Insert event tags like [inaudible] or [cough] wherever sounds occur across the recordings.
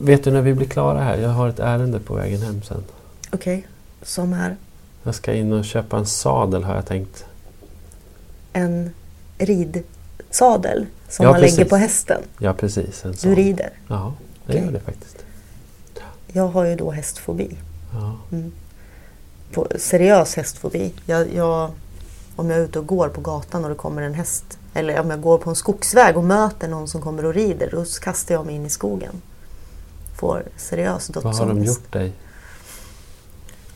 vet du när vi blir klara här? Jag har ett ärende på vägen hem sen. Okej, som är Jag ska in och köpa en sadel har jag tänkt. en ridsadel som Ja, man lägger precis. på hästen. Ja precis, en Du rider. Ja, det Okej. gör det faktiskt. Jag har ju då hästfobi. Ja. På, seriös hästfobi. Jag, jag, om jag är ute och går på gatan och det kommer en häst eller om jag går på en skogsväg och möter någon som kommer och rider då kastar jag mig in i skogen. Får seriös Vad har de dödsångest. gjort dig?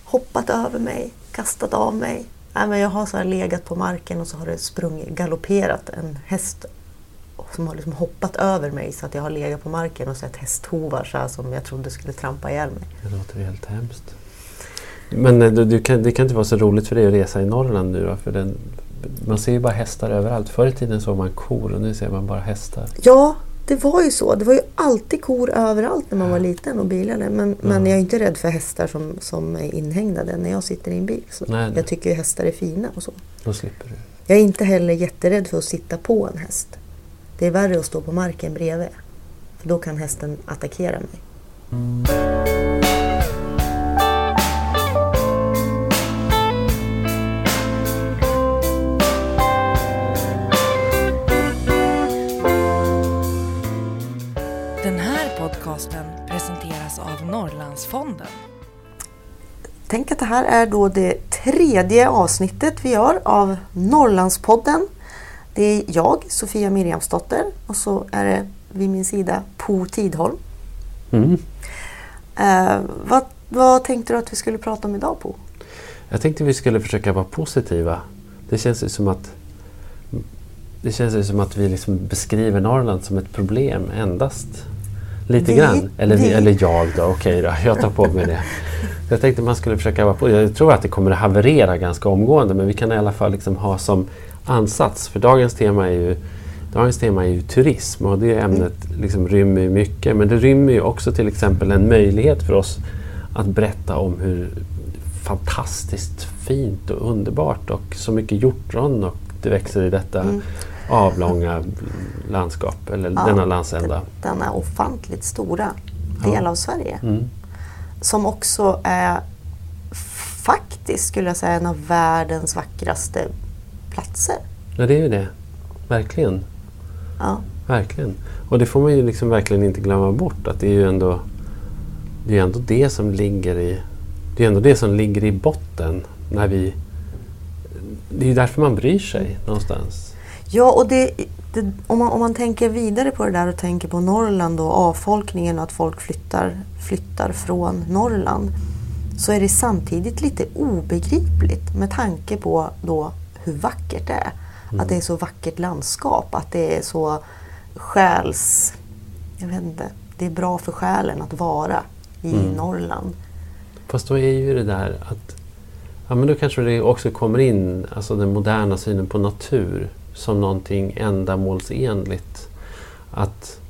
Hoppat över mig, kastat av mig. Nej, men jag har så här legat på marken och så har det sprungit, galopperat en häst som har liksom hoppat över mig så att jag har legat på marken och sett hästhovar så här som jag trodde skulle trampa ihjäl mig. Det låter helt hemskt. Men eh, du, du kan, det kan inte vara så roligt för dig att resa i Norrland nu då? För den, man ser ju bara hästar överallt. Förr i tiden såg man kor och nu ser man bara hästar. Ja, det var ju så. Det var ju alltid kor överallt när man var liten och bilade. Men, men jag är inte rädd för hästar som, som är inhägnade när jag sitter i en bil. Så Nej, nej. Jag tycker hästar är fina och så. Då slipper du. Jag är inte heller jätterädd för att sitta på en häst. Det är värre att stå på marken bredvid. För då kan hästen attackera mig. Den av Norrlandsfonden. Tänk att det här är då det tredje avsnittet vi gör av Norrlandspodden. Det är jag, Sofia Miriamsdotter, och så är det vid min sida Po Tidholm. Mm. Eh, vad, vad tänkte du att vi skulle prata om idag Po? Jag tänkte vi skulle försöka vara positiva. Det känns ju som att det känns ju som att vi liksom beskriver Norrland som ett problem endast. Lite Vi- grann. Eller, vi, eller jag då, okej då. Jag tar på mig det. Jag tänkte man skulle försöka vara på. Jag tror att det kommer att haverera ganska omgående men vi kan i alla fall liksom ha som ansats. För dagens tema är ju, dagens tema är ju turism och det ämnet liksom rymmer mycket. Men det rymmer ju också till exempel en möjlighet för oss att berätta om hur fantastiskt fint och underbart och så mycket hjortron och det växer i detta avlånga landskap eller Ja, denna landsända. Denna ofantligt stora del av Sverige. Mm. Som också är faktiskt, skulle jag säga, en av världens vackraste platser. Ja, det är ju det. Verkligen. Ja. Verkligen. Och det får man ju liksom verkligen inte glömma bort att det är ju ändå det, är ändå det som ligger i det är ändå det som ligger i botten när vi det är ju därför man bryr sig någonstans. Ja, och det, det, om, man, om man tänker vidare på det där och tänker på Norrland och avfolkningen och att folk flyttar, flyttar från Norrland så är det samtidigt lite obegripligt med tanke på då hur vackert det är. Att det är så vackert landskap, att det är så själs... Jag vet inte. Det är bra för själen att vara i Norrland. Fast då är ju det där att ja, men då kanske det också kommer in alltså den moderna synen på natur som någonting ändamålsenligt. Att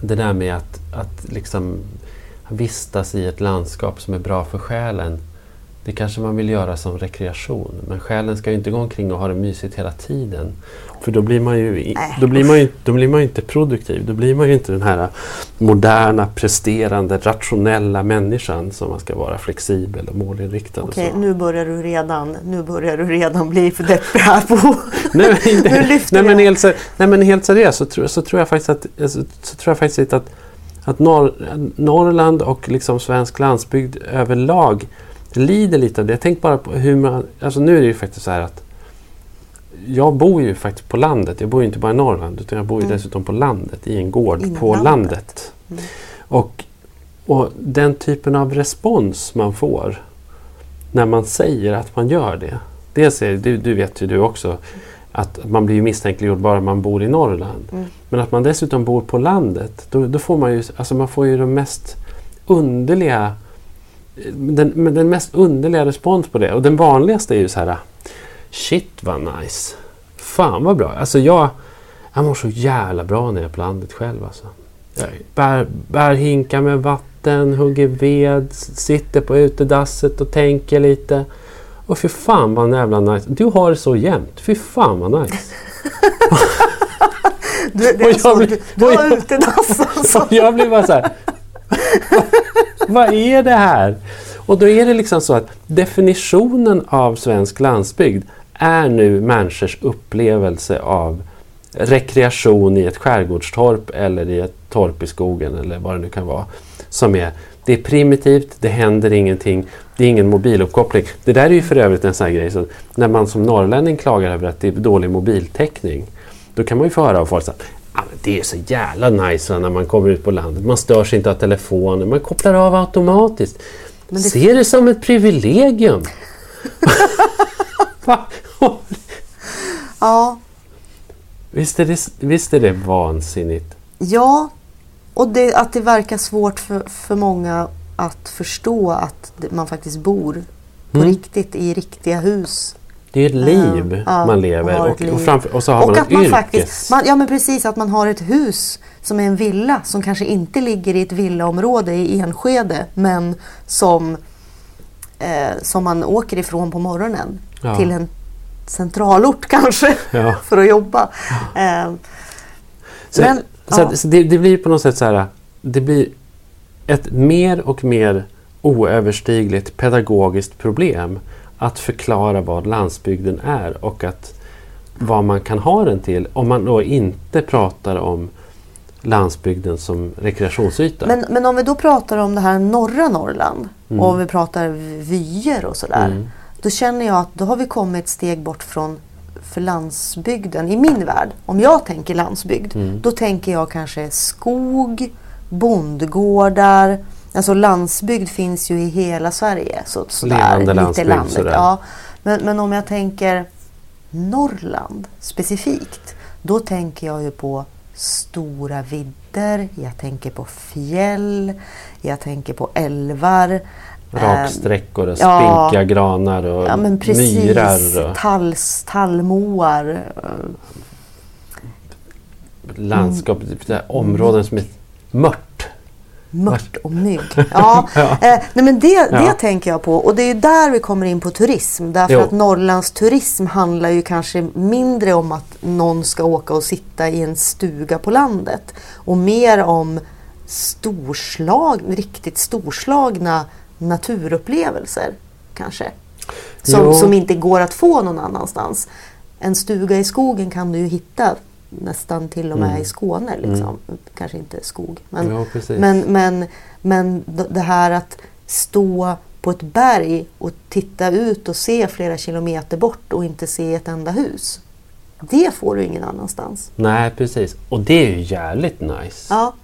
det där med att, att liksom vistas i ett landskap som är bra för själen det kanske man vill göra som rekreation. Men själen ska ju inte gå omkring och ha det mysigt hela tiden. För då blir man ju, i- Nej, då blir man ju, då blir man inte produktiv. Då blir man ju inte den här moderna, presterande, rationella människan som man ska vara flexibel och målinriktad. Okej, så. nu börjar du redan, nu börjar du redan bli för deppig här [laughs] på. Nej, men, inte, lyfter nej, men helt, nej men helt seriöst så, tror- så tror jag faktiskt att, alltså, så tror jag faktiskt att, att Norr, Norrland och liksom svensk landsbygd överlag lider lite av det. Tänk bara på hur man... Alltså nu är det ju faktiskt så här att jag bor ju faktiskt på landet. Jag bor ju inte bara i Norrland utan jag bor ju Mm. dessutom på landet i en gård Inom på landet. Mm. Och, och den typen av respons man får när man säger att man gör det. Dels är det, du, du vet ju du också, att man blir misstänkliggjord bara man bor i Norrland. Mm. Men att man dessutom bor på landet, då, då får man ju, alltså man får ju de mest underliga den, men den mest underliga respons på det. Och den vanligaste är ju så här Shit vad nice. Fan vad bra. Alltså jag, jag mår så jävla bra när jag är på landet själv. Alltså. Jag bär, bär hinkar med vatten, hugger ved, sitter på utedasset och tänker lite. Och fy fan vad jävla nice. Du har det så jämnt. Fy fan vad nice. [laughs] Du, det Och är jag så, blir- du, du och har jag- utedass alltså. [laughs] Och jag blir bara så här. [laughs] Vad är det här? Och då är det liksom så att definitionen av svensk landsbygd är nu människors upplevelse av rekreation i ett skärgårdstorp eller i ett torp i skogen eller vad det nu kan vara. Som är, det är primitivt, det händer ingenting, det är ingen mobiluppkoppling. Det där är ju för övrigt en sån här grej, så när man som norrlänning klagar över att det är dålig mobiltäckning, då kan man ju få höra av folk att det är så jävla nice när man kommer ut på landet. Man störs inte av telefonen, man kopplar av automatiskt. Men det- Se det som ett privilegium! [laughs] Ja, visst, är det, visst är det vansinnigt? ja. och det, att det verkar svårt för, för många att förstå att man faktiskt bor på Mm. riktigt i riktiga hus. Det är ett liv ja, man lever och, och, liv. framför, och så har och man att ett man yrkes... faktiskt, man, ja men precis, att man har ett hus som är en villa som kanske inte ligger i ett villaområde i Enskede men som, eh, som man åker ifrån på morgonen Ja. till en centralort [laughs] kanske Ja. för att jobba. Eh, Så, men, så, så det, det blir på något sätt så här, det blir ett mer och mer oöverstigligt pedagogiskt problem att förklara vad landsbygden är och att vad man kan ha den till om man då inte pratar om landsbygden som rekreationsyta. Men, men om vi då pratar om det här norra Norrland och om vi pratar vyer och sådär. Mm. Då känner jag att då har vi kommit ett steg bort från för landsbygden i min värld. Om jag tänker landsbygd, Mm. då tänker jag kanske skog, bondgårdar. Alltså landsbygd finns ju i hela Sverige. Så, sådär, Levande landsbygd, landet. Ja. Men, men om jag tänker Norrland specifikt. Då tänker jag ju på stora vidder, jag tänker på fjäll, jag tänker på älvar. Raksträckor och ja. spinkiga granar och Ja men precis. myrar och Talls, tallmoar. eh, landskap. Områden som är mört. Mört och mygg. [laughs] Ja, Ja. Eh, nej men det, det Ja. tänker jag på. Och det är där vi kommer in på turism. Därför Jo. att Norrlands turism handlar ju kanske mindre om att någon ska åka och sitta i en stuga på landet. Och mer om storslag, riktigt storslagna naturupplevelser. Kanske. Som, Jo. som inte går att få någon annanstans. En stuga i skogen kan du ju hitta nästan till och med Mm. i Skåne. Liksom. Kanske inte skog. Men, Ja, men, men, men det här att stå på ett berg och titta ut och se flera kilometer bort och inte se ett enda hus. Det får du ingen annanstans. Nej, precis. Och det är ju jävligt nice. Ja.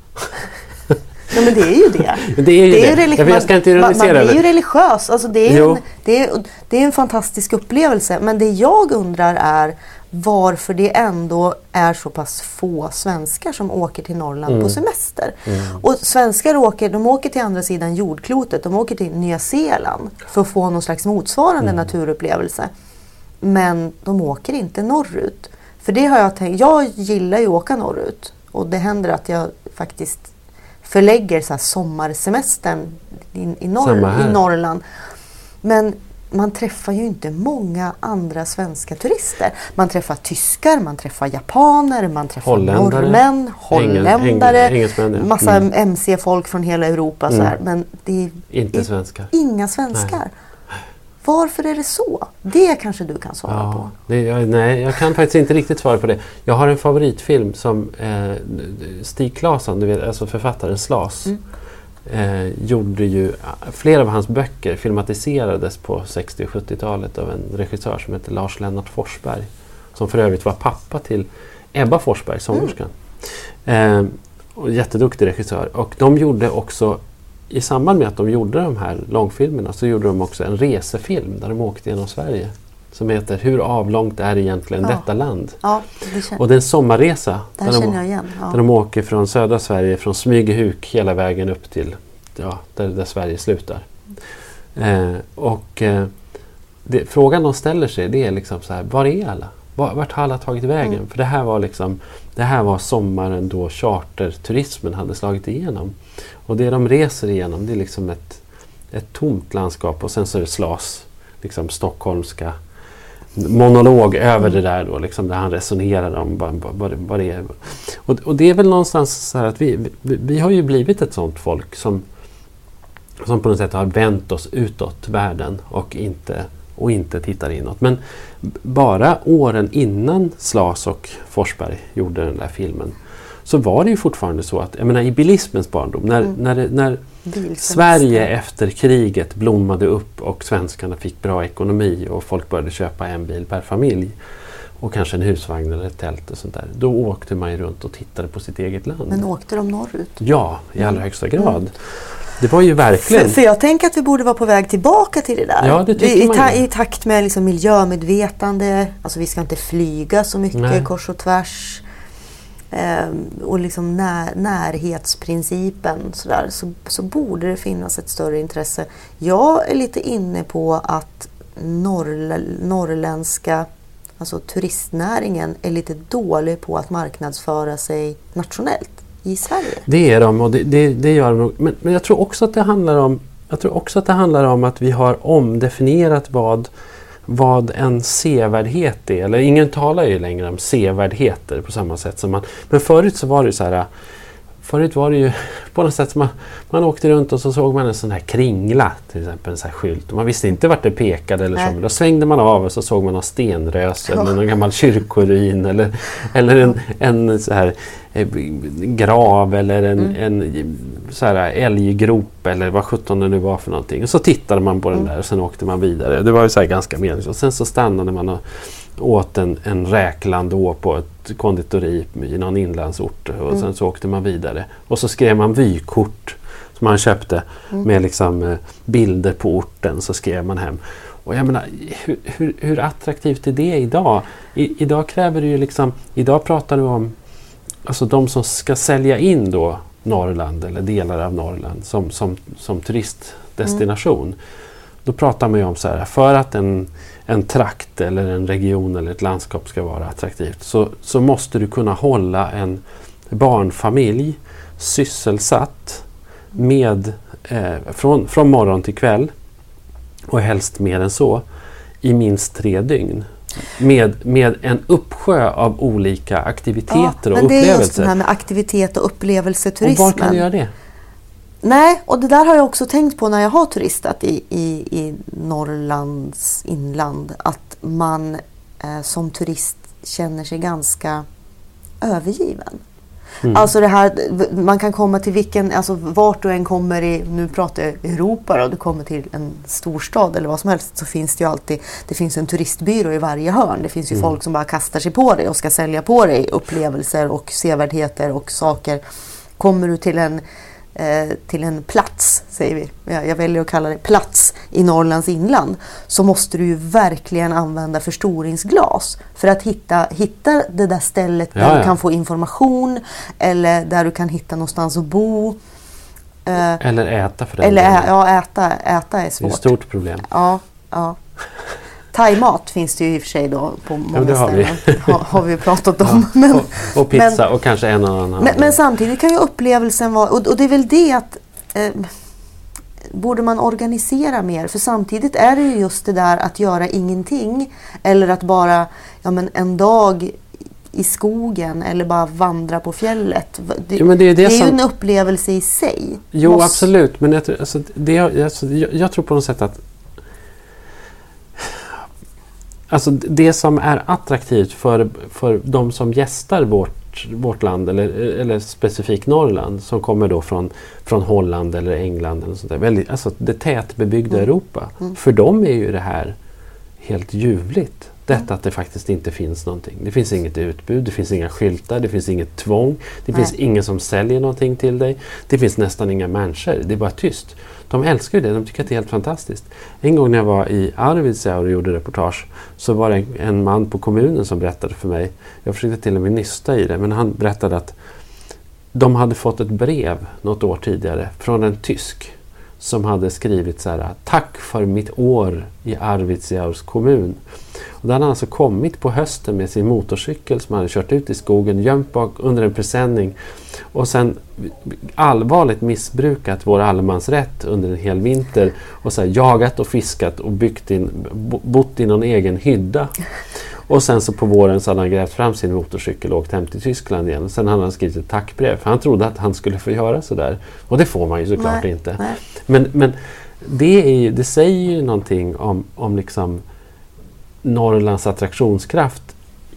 [laughs] ja men det är ju det. [laughs] Det är ju det. jag ska inte man, man, är ju religiös. Alltså det, är en, det, är, det är en fantastisk upplevelse. Men det jag undrar är varför det ändå är så pass få svenskar som åker till Norrland Mm. på semester. Och svenskar åker, de åker till andra sidan jordklotet. De åker till Nya Zeeland för att få någon slags motsvarande Mm. naturupplevelse. Men de åker inte norrut. För det har jag tänkt. Jag gillar ju att åka norrut. Och det händer att jag faktiskt förlägger så sommarsemestern i, i, norr, i Norrland. Men man träffar ju inte många andra svenska turister. Man träffar tyskar, man träffar japaner, man träffar Holländare. norrmän, holländare, massa Mm. MC-folk från hela Europa. Så här. Men det är Inte svenskar. inga svenskar. Varför är det så? Det kanske du kan svara Ja, på. det, jag, nej, jag kan faktiskt inte riktigt svara på det. Jag har en favoritfilm som eh, Stig Claesson, du vet, alltså författaren Slas, Mm. Eh, gjorde ju... Flera av hans böcker filmatiserades på 60 och 70-talet av en regissör som heter Lars Lennart Forsberg. Som för övrigt var pappa till Ebba Forsberg, sångerskan. Eh, och jätteduktig regissör. Och de gjorde också i samband med att de gjorde de här långfilmerna så gjorde de också en resefilm där de åkte genom Sverige. Som heter Hur avlångt är egentligen Ja. detta land? Ja, det känner, Och det är en sommarresa. det där, känner de, jag igen. där Ja. de åker från södra Sverige, från Smygehuk hela vägen upp till ja, där, där Sverige slutar. Eh, och eh, det, Frågan de ställer sig det är liksom så här, var är alla? Var, vart har alla tagit vägen? Mm. För det här var liksom det här var sommaren då charterturismen hade slagit igenom. Och det de reser igenom det är liksom ett, ett tomt landskap och sen så är det slas, liksom stockholmska monolog över det där då, liksom, där han resonerar om vad, vad, vad det är. Och, och, det är väl någonstans så här att vi, vi, vi, har ju blivit ett sånt folk som, som på något sätt har vänt oss utåt världen och inte, och inte tittar inåt. Men bara åren innan Slas och Forsberg gjorde den där filmen så var det ju fortfarande så att, jag menar i bilismens barndom, när, mm. när, när Sverige efter kriget blommade upp och svenskarna fick bra ekonomi och folk började köpa en bil per familj och kanske en husvagn eller ett tält och sånt där. Då åkte man ju runt och tittade på sitt eget land. Men åkte de norrut? Ja, i allra högsta grad. Mm. Det var ju verkligen... För, för, jag tänker att vi borde vara på väg tillbaka till det där. Ja, det I, man ta, I takt med liksom miljömedvetande, alltså vi ska inte flyga så mycket Nej. kors och tvärs. Ehm, och liksom när, närhetsprincipen sådär, så, så borde det finnas ett större intresse. Jag är lite inne på att norrlä, norrländska alltså turistnäringen är lite dålig på att marknadsföra sig nationellt i Sverige. Det är de och det, det, det gör de men, men jag tror också att det handlar om jag tror också att det handlar om att vi har omdefinierat vad vad en sevärdhet är. Eller ingen talar ju längre om sevärdheter på samma sätt som man... Men förut så var det så här... Förut var det ju [laughs] på något sätt som man, man åkte runt och så såg man en sån här kringla, till exempel en sån här skylt. Och man visste inte vart det pekade eller så. Men då svängde man av och så såg man någon stenrös eller någon gammal kyrkoruin eller, eller en, en så här Eh, grav eller en, mm. en så här älggrop eller vad sjutton det nu var för någonting. Och så tittade man på den mm. där och sen åkte man vidare. Det var ju så ganska meningslöst. Sen så stannade man och åt en, en räklandå på ett konditori i någon inlandsort och mm. sen så åkte man vidare. Och så skrev man vykort som man köpte mm. med liksom eh, bilder på orten så skrev man hem. Och jag menar, hur, hur, hur attraktivt är det idag? I, idag kräver det ju liksom, idag pratar du om alltså de som ska sälja in då Norrland eller delar av Norrland som, som, som turistdestination. Mm. Då pratar man ju om så här, för att en, en trakt eller en region eller ett landskap ska vara attraktivt så, så måste du kunna hålla en barnfamilj sysselsatt med, eh, från, från morgon till kväll och helst mer än så i minst tre dygn med, med en uppsjö av olika aktiviteter ja, och upplevelser. Det är just det här med aktivitet och upplevelseturismen. Och var kan du göra det? Nej, och det där har jag också tänkt på när jag har turistat i, i, i Norrlands inland. Att man eh, som turist känner sig ganska övergiven. Mm. Alltså det här, man kan komma till vilken, alltså vart du än kommer i, nu pratar jag Europa då, du kommer till en storstad eller vad som helst så finns det ju alltid, det finns en turistbyrå i varje hörn. Det finns ju mm. folk som bara kastar sig på dig och ska sälja på dig upplevelser och sevärdheter och saker. Kommer du till en till en plats, säger vi, jag väljer att kalla det plats i Norrlands inland, så måste du ju verkligen använda förstoringsglas för att hitta, hitta det där stället där ja, du kan få information eller där du kan hitta någonstans att bo. Eh, eller äta för den Eller ä, ja, äta, äta är svårt. Det är ett stort problem. Ja, ja. Thaimat finns det ju i och för sig då på många ja, ställen. Vi. har, har vi pratat om. [laughs] Ja, men, och, och, pizza men, och kanske en annan. Men, men, samtidigt kan ju upplevelsen vara, och, och det är väl det att eh, borde man organisera mer? För samtidigt är det ju just det där att göra ingenting eller att bara ja, men en dag i skogen eller bara vandra på fjället. Det, jo, det är, det det är som... ju en upplevelse i sig. Jo, Måste... absolut. Men jag, alltså, det, alltså, jag, jag tror på något sätt att Alltså det som är attraktivt för, för de som gästar vårt, vårt land eller, eller specifikt Norrland som kommer då från, från Holland eller England eller sånt där. Väldigt, alltså det tätbebyggda mm. Europa. Mm. För dem är ju det här helt ljuvligt. Detta mm. att det faktiskt inte finns någonting. Det finns inget utbud, det finns inga skyltar, det finns inget tvång. Det Nej. finns ingen som säljer någonting till dig. Det finns nästan inga människor, det är bara tyst. De älskar ju det, de tycker att det är helt fantastiskt. En gång när jag var i Arvidsjaur och gjorde reportage så var det en man på kommunen som berättade för mig, jag försökte till och med nysta i det, men han berättade att de hade fått ett brev något år tidigare från en tysk som hade skrivit så här Tack för mitt år i Arvidsjaurs kommun. Och då hade han alltså kommit på hösten med sin motorcykel som han hade kört ut i skogen, gömt bak under en presenning och sen allvarligt missbrukat vår allemansrätt under en hel vinter och så här, jagat och fiskat och byggt in, bott i någon egen hydda. Och sen så på våren så hade han grävt fram sin motorcykel och åkt hem till Tyskland igen. Sen hade han skrivit ett tackbrev för han trodde att han skulle få göra sådär. Och det får man ju såklart nej, inte. Nej. Men, men det, är ju, det säger ju någonting om, om liksom Norrlands attraktionskraft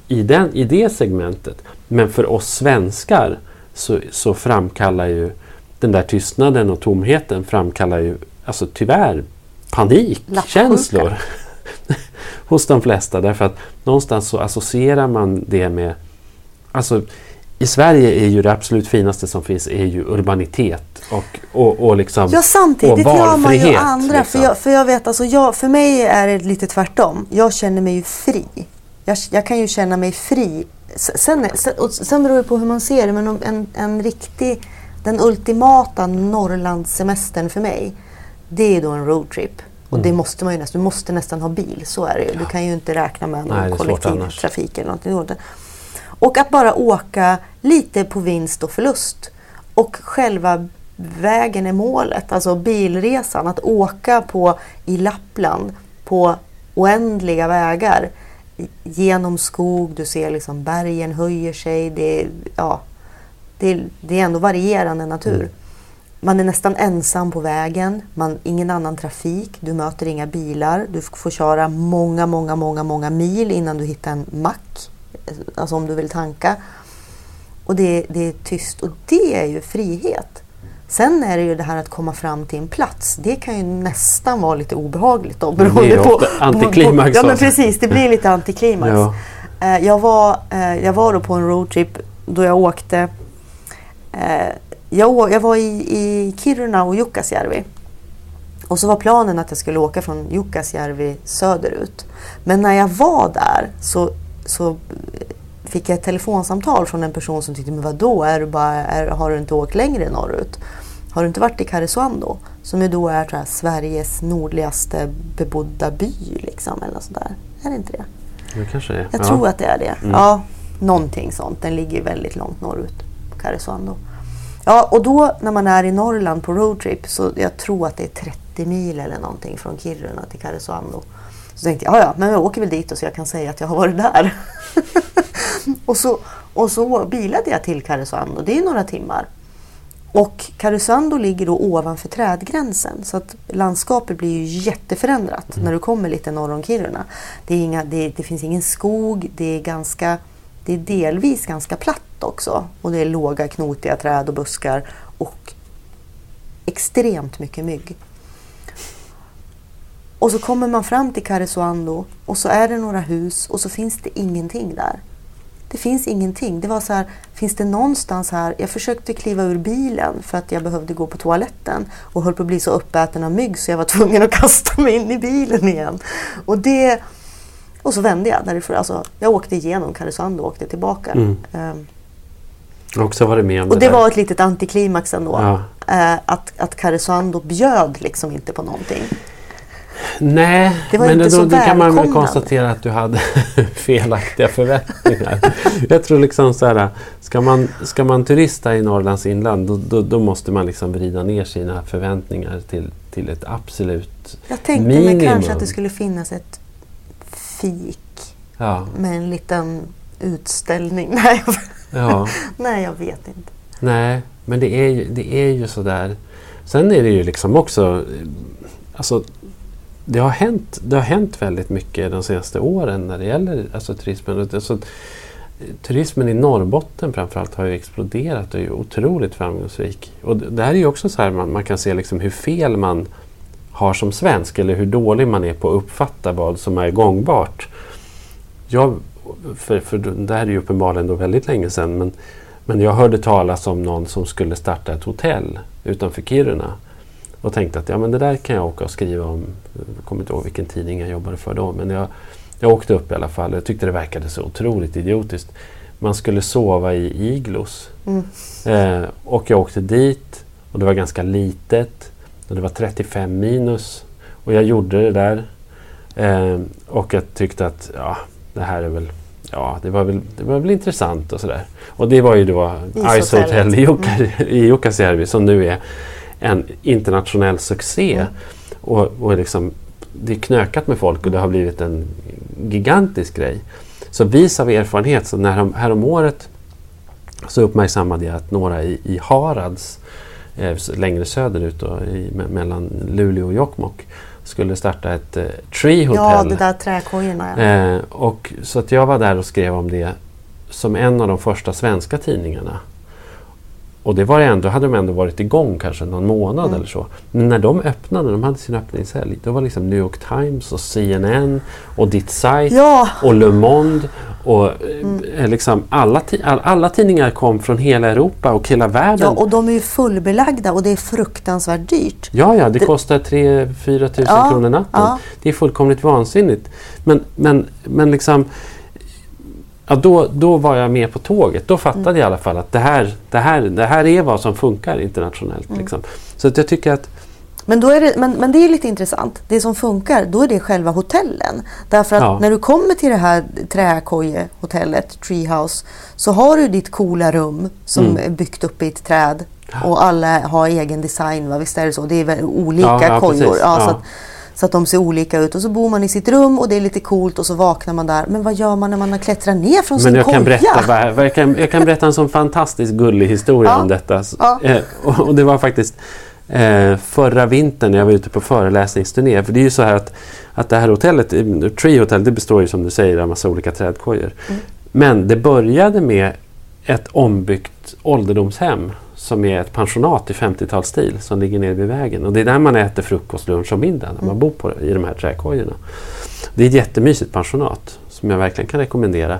i, den, i det segmentet. Men för oss svenskar så, så framkallar ju den där tystnaden och tomheten framkallar ju alltså tyvärr panikkänslor [laughs] hos de flesta. Därför att någonstans så associerar man det med alltså, i Sverige är ju det absolut finaste som finns är ju urbanitet och, och, och, liksom, ja, samtidigt och gör man ju andra. Liksom. För, jag, för jag vet, alltså jag, för mig är det lite tvärtom. Jag känner mig ju fri. Jag, jag kan ju känna mig fri. Sen, sen, och sen beror det på hur man ser det, men en, en riktig, den ultimata Norrlandssemestern för mig, det är då en roadtrip. Och mm. det måste man ju nästan, du måste nästan ha bil, så är det ju. Du kan ju inte räkna med någon kollektivtrafik eller någonting. Och att bara åka lite på vinst och förlust. Och själva vägen är målet, alltså bilresan. Att åka på i Lappland på oändliga vägar genom skog, du ser liksom bergen höjer sig. Det, ja, det, det är ändå varierande natur. Mm. Man är nästan ensam på vägen, man, ingen annan trafik, du möter inga bilar. Du får köra många, många, många, många mil innan du hittar en mack. Alltså om du vill tanka. Och det, det är tyst och det är ju frihet. Sen är det ju det här att komma fram till en plats. Det kan ju nästan vara lite obehagligt då. Beroende på, antiklimax. ja men precis, det blir lite [laughs] antiklimax. Ja. Eh, jag, var, eh, jag var då på en roadtrip då jag åkte eh, jag, jag var i, i Kiruna och Jukkasjärvi. Och så var planen att jag skulle åka från Jukkasjärvi söderut. Men när jag var där så, så fick jag ett telefonsamtal från en person som tyckte, men vadå, är du bara, är, har du inte åkt längre norrut? Har du inte varit i Karesuando? Som ju då är här, Sveriges nordligaste bebodda by, liksom, eller sådär. Är det inte det? Det kanske är. Jag ja. tror att det är det. Mm. Ja, någonting sånt. Den ligger väldigt långt norrut, Karesuando. Ja, och då när man är i Norrland på roadtrip, så jag tror att det är 30 mil eller någonting från Kiruna till Karesuando. Så tänkte jag, ja men jag åker väl dit och så jag kan säga att jag har varit där. [laughs] och, så, och så bilade jag till Karesuando, det är några timmar. Och Karesuando ligger då ovanför trädgränsen så att landskapet blir ju jätteförändrat mm. när du kommer lite norr om Kiruna. Det, inga, det, det, finns ingen skog, det är, ganska, det är delvis ganska platt också. Och det är låga knotiga träd och buskar och extremt mycket mygg. Och så kommer man fram till Karesuando och så är det några hus och så finns det ingenting där. Det finns ingenting. Det var så här, finns det någonstans här? Jag försökte kliva ur bilen för att jag behövde gå på toaletten och höll på att bli så uppäten av mygg så jag var tvungen att [laughs] kasta mig in i bilen igen. Och, det, och så vände jag därifrån. Alltså, jag åkte igenom Karesuando och åkte tillbaka. Mm. Um, också varit med om och det, det var ett litet antiklimax ändå. Ja. Uh, att, att Karesuando bjöd liksom inte på någonting. Nej, men då, då kan man väl konstatera att du hade [laughs] felaktiga förväntningar. [laughs] jag tror liksom så här, ska man, ska man turista i Norrlands inland då, då, då, måste man liksom vrida ner sina förväntningar till, till ett absolut Jag tänkte minimum. mig kanske att det skulle finnas ett fik ja. med en liten utställning. [laughs] Nej, ja. [laughs] Nej, jag vet inte. Nej, men det är ju, det är ju sådär. Sen är det ju liksom också alltså, det har, hänt, det har hänt väldigt mycket de senaste åren när det gäller alltså, turismen. Alltså, turismen i Norrbotten framförallt har ju exploderat och är otroligt framgångsrik. Och det här är ju också så här man, man kan se liksom hur fel man har som svensk eller hur dålig man är på att uppfatta vad som är gångbart. Jag, för, för det här är ju uppenbarligen då väldigt länge sedan men, men jag hörde talas om någon som skulle starta ett hotell utanför Kiruna och tänkte att ja, men det där kan jag åka och skriva om. Jag kommer inte ihåg vilken tidning jag jobbade för då. Men jag, jag åkte upp i alla fall. Jag tyckte det verkade så otroligt idiotiskt. Man skulle sova i iglos. Mm. Eh, och jag åkte dit och det var ganska litet. Och det var 35 minus. Och jag gjorde det där. Eh, och jag tyckte att ja, det här är väl Ja, det var väl, det var väl intressant och sådär. Och det var ju då Ice Hotel i, Jukka, mm. i Jukkasjärvi som nu är en internationell succé. Mm. Och, och liksom, det är knökat med folk och det har blivit en gigantisk grej. Så vis av erfarenhet, så när, härom året så uppmärksammade jag att några i, i Harads, eh, längre söderut då, i, me, mellan Luleå och Jokkmokk, skulle starta ett eh, Tree Hotel. Ja, det där träkojorna. Ja. Eh, och, så att jag var där och skrev om det som en av de första svenska tidningarna. Och det var ändå, hade de ändå varit igång kanske någon månad mm. eller så. Men när de öppnade, de hade sin öppningshelg, då var liksom New York Times och CNN och Ditt Site ja. och Le Monde och mm. Liksom alla, alla tidningar kom från hela Europa och hela världen. Ja, och de är ju fullbelagda och det är fruktansvärt dyrt. Ja, ja, det, det... kostar 3-4 tusen ja, kronor natten. Ja. Det är fullkomligt vansinnigt. Men, men, men liksom Ja, då, då var jag med på tåget. Då fattade mm. jag i alla fall att det här, det, här, det här är vad som funkar internationellt. Mm. Liksom. Så att jag tycker att men, då är det, men, men det är lite intressant. Det som funkar, då är det själva hotellen. Därför att ja. när du kommer till det här träkojehotellet, Treehouse, så har du ditt coola rum som mm. är byggt upp i ett träd. Och alla har egen design, va? visst är det så? Det är olika ja, ja, kojor. Ja, så, att, så, att, de ser olika ut. Och så bor man i sitt rum och det är lite coolt och så vaknar man där. Men vad gör man när man har klättrat ner från Men sin jag koja? Kan berätta, jag, kan, jag kan berätta en sån fantastiskt gullig historia om detta. Eh, och det var faktiskt eh, förra vintern när jag var ute på föreläsningsturné. För det är ju så här att, att det här hotellet, Tree Hotel, det består ju som du säger av massa olika trädkojor. Mm. Men det började med ett ombyggt ålderdomshem som är ett pensionat i 50-talsstil som ligger nere vid vägen. Och det är där man äter frukost, lunch och middag när man mm. bor på, i de här trädkojorna. Det är ett jättemysigt pensionat som jag verkligen kan rekommendera.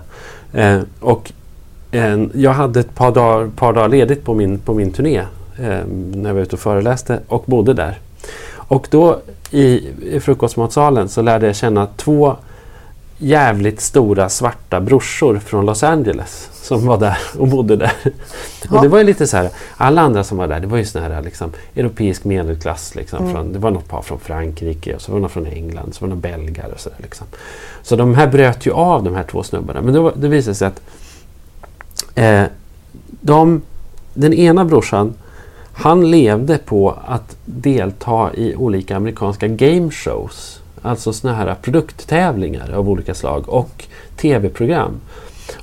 Eh, och eh, jag hade ett par dagar, par dagar ledigt på min, på min turné eh, när jag var ute och föreläste och bodde där. Och då i, i frukostmatsalen så lärde jag känna två jävligt stora svarta brorsor från Los Angeles som var där och bodde där. Ja. Och det var ju lite så här, alla andra som var där, det var ju sån här liksom, europeisk medelklass. Liksom, mm. från, det var något par från Frankrike, och så var det någon från England, så var det några belgare och så där, liksom. Så de här bröt ju av de här två snubbarna. Men då, det visade sig att eh, de, den ena brorsan han levde på att delta i olika amerikanska game shows. Alltså såna här produkttävlingar av olika slag och tv-program.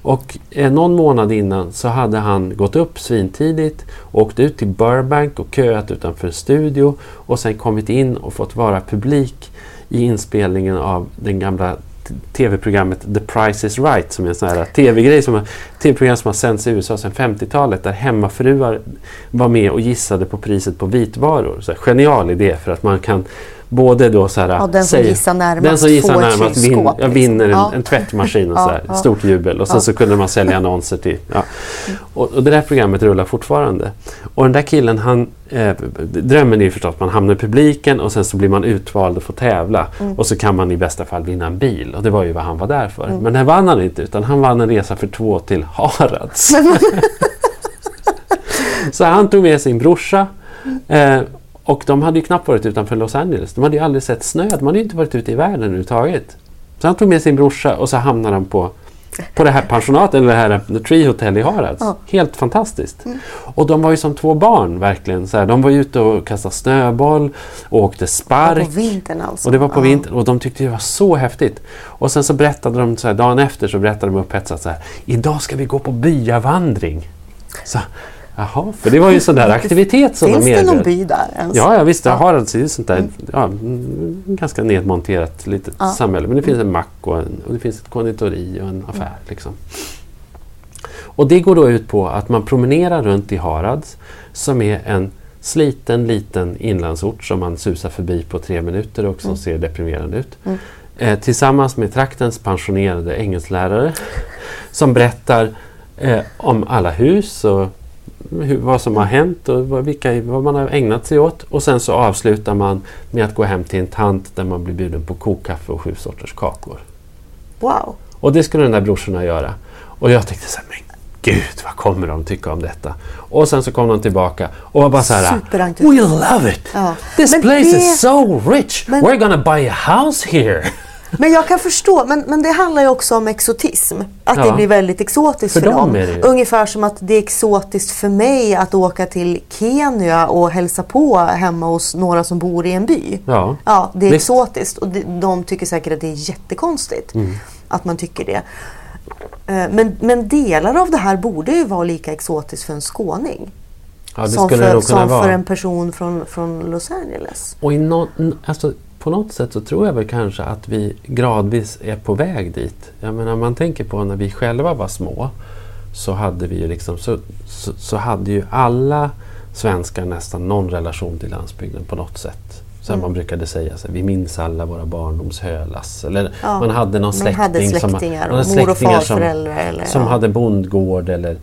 Och eh, någon månad innan så hade han gått upp svintidigt, åkt ut till Burbank och köat utanför en studio och sen kommit in och fått vara publik i inspelningen av den gamla tv-programmet The Price is Right som är en sån här tv-grej som, tv-program som har sänts i USA sedan 50-talet där hemmafruar var med och gissade på priset på vitvaror. Så här, genial idé för att man kan både då så här, ja, den som gissar närmast, den som gissar närmast vin, skåp, liksom. vinner en, ja. en tvättmaskin och [laughs] så här, stort jubel och sen så kunde man sälja annonser till. Ja. Och, och, det där programmet rullar fortfarande. Och den där killen, han, eh, drömmen är ju förstås att man hamnar i publiken och sen så blir man utvald och får tävla. Mm. Och så kan man i bästa fall vinna en bil och det var ju vad han var där för. Mm. Men det vann han inte utan han vann en resa för två till Harads. [laughs] så han tog med sin brorsa eh, och de hade ju knappt varit utanför Los Angeles. De hade ju aldrig sett snö. De hade ju inte varit ute i världen överhuvudtaget. Så han tog med sin brorsa och så hamnade han på, på det här pensionatet, eller det här The Tree Hotel i Harads. Ja. Helt fantastiskt. Mm. Och de var ju som två barn verkligen. Så här, de var ute och kastade snöboll och åkte spark. Det var på vintern alltså? Och det var på ja. vintern och de tyckte det var så häftigt. Och sen så berättade de, så här, dagen efter så berättade de upphetsat så här. Idag ska vi gå på byavandring. Så, Jaha, för det var ju en sån där [laughs] aktivitet som Finns de det någon by där ens? Ja, ja visst. Ja. Harads är sånt där mm. ja, ganska nedmonterat litet ja. samhälle. Men det finns en mack och, en, och det finns ett konditori och en affär. Mm. Liksom. Och det går då ut på att man promenerar runt i Harads som är en sliten liten inlandsort som man susar förbi på tre minuter och som mm. ser deprimerande ut. Mm. Eh, tillsammans med traktens pensionerade engelsklärare som berättar eh, om alla hus och hur, vad som har hänt och vad, vilka, vad man har ägnat sig åt. Och sen så avslutar man med att gå hem till en tant där man blir bjuden på kokkaffe och sju sorters kakor. Wow! Och det skulle den där brorsorna göra. Och jag tänkte så här, men Gud, vad kommer de tycka om detta? Och sen så kom de tillbaka och var bara så här. We love it! Ja. This Men place det- is so rich! Men- We're gonna buy a house here! [laughs] Men jag kan förstå, men, men det handlar ju också om exotism. Att Ja. det blir väldigt exotiskt För för, dem dem. Ungefär som att det är exotiskt för mig att åka till Kenya och hälsa på hemma hos några som bor i en by. Ja. Ja, det är Visst. exotiskt och de, de tycker säkert att det är jättekonstigt Mm. att man tycker det. Eh, Men, men delar av det här borde ju vara lika exotiskt för en skåning. Ja, det som för, som för en person från, från Los Angeles. Och i nå- n- alltså, på något sätt så tror jag väl kanske att vi gradvis är på väg dit. Jag menar, man tänker på när vi själva var små så hade vi ju liksom, så, så, så hade ju alla svenskar nästan någon relation till landsbygden på något sätt. Så Mm. man brukade säga så här, vi minns alla våra barndoms hölas. Eller Ja, man hade någon man släkting, hade som, släktingar man hade och släktingar som, eller- som ja. hade bondgård eller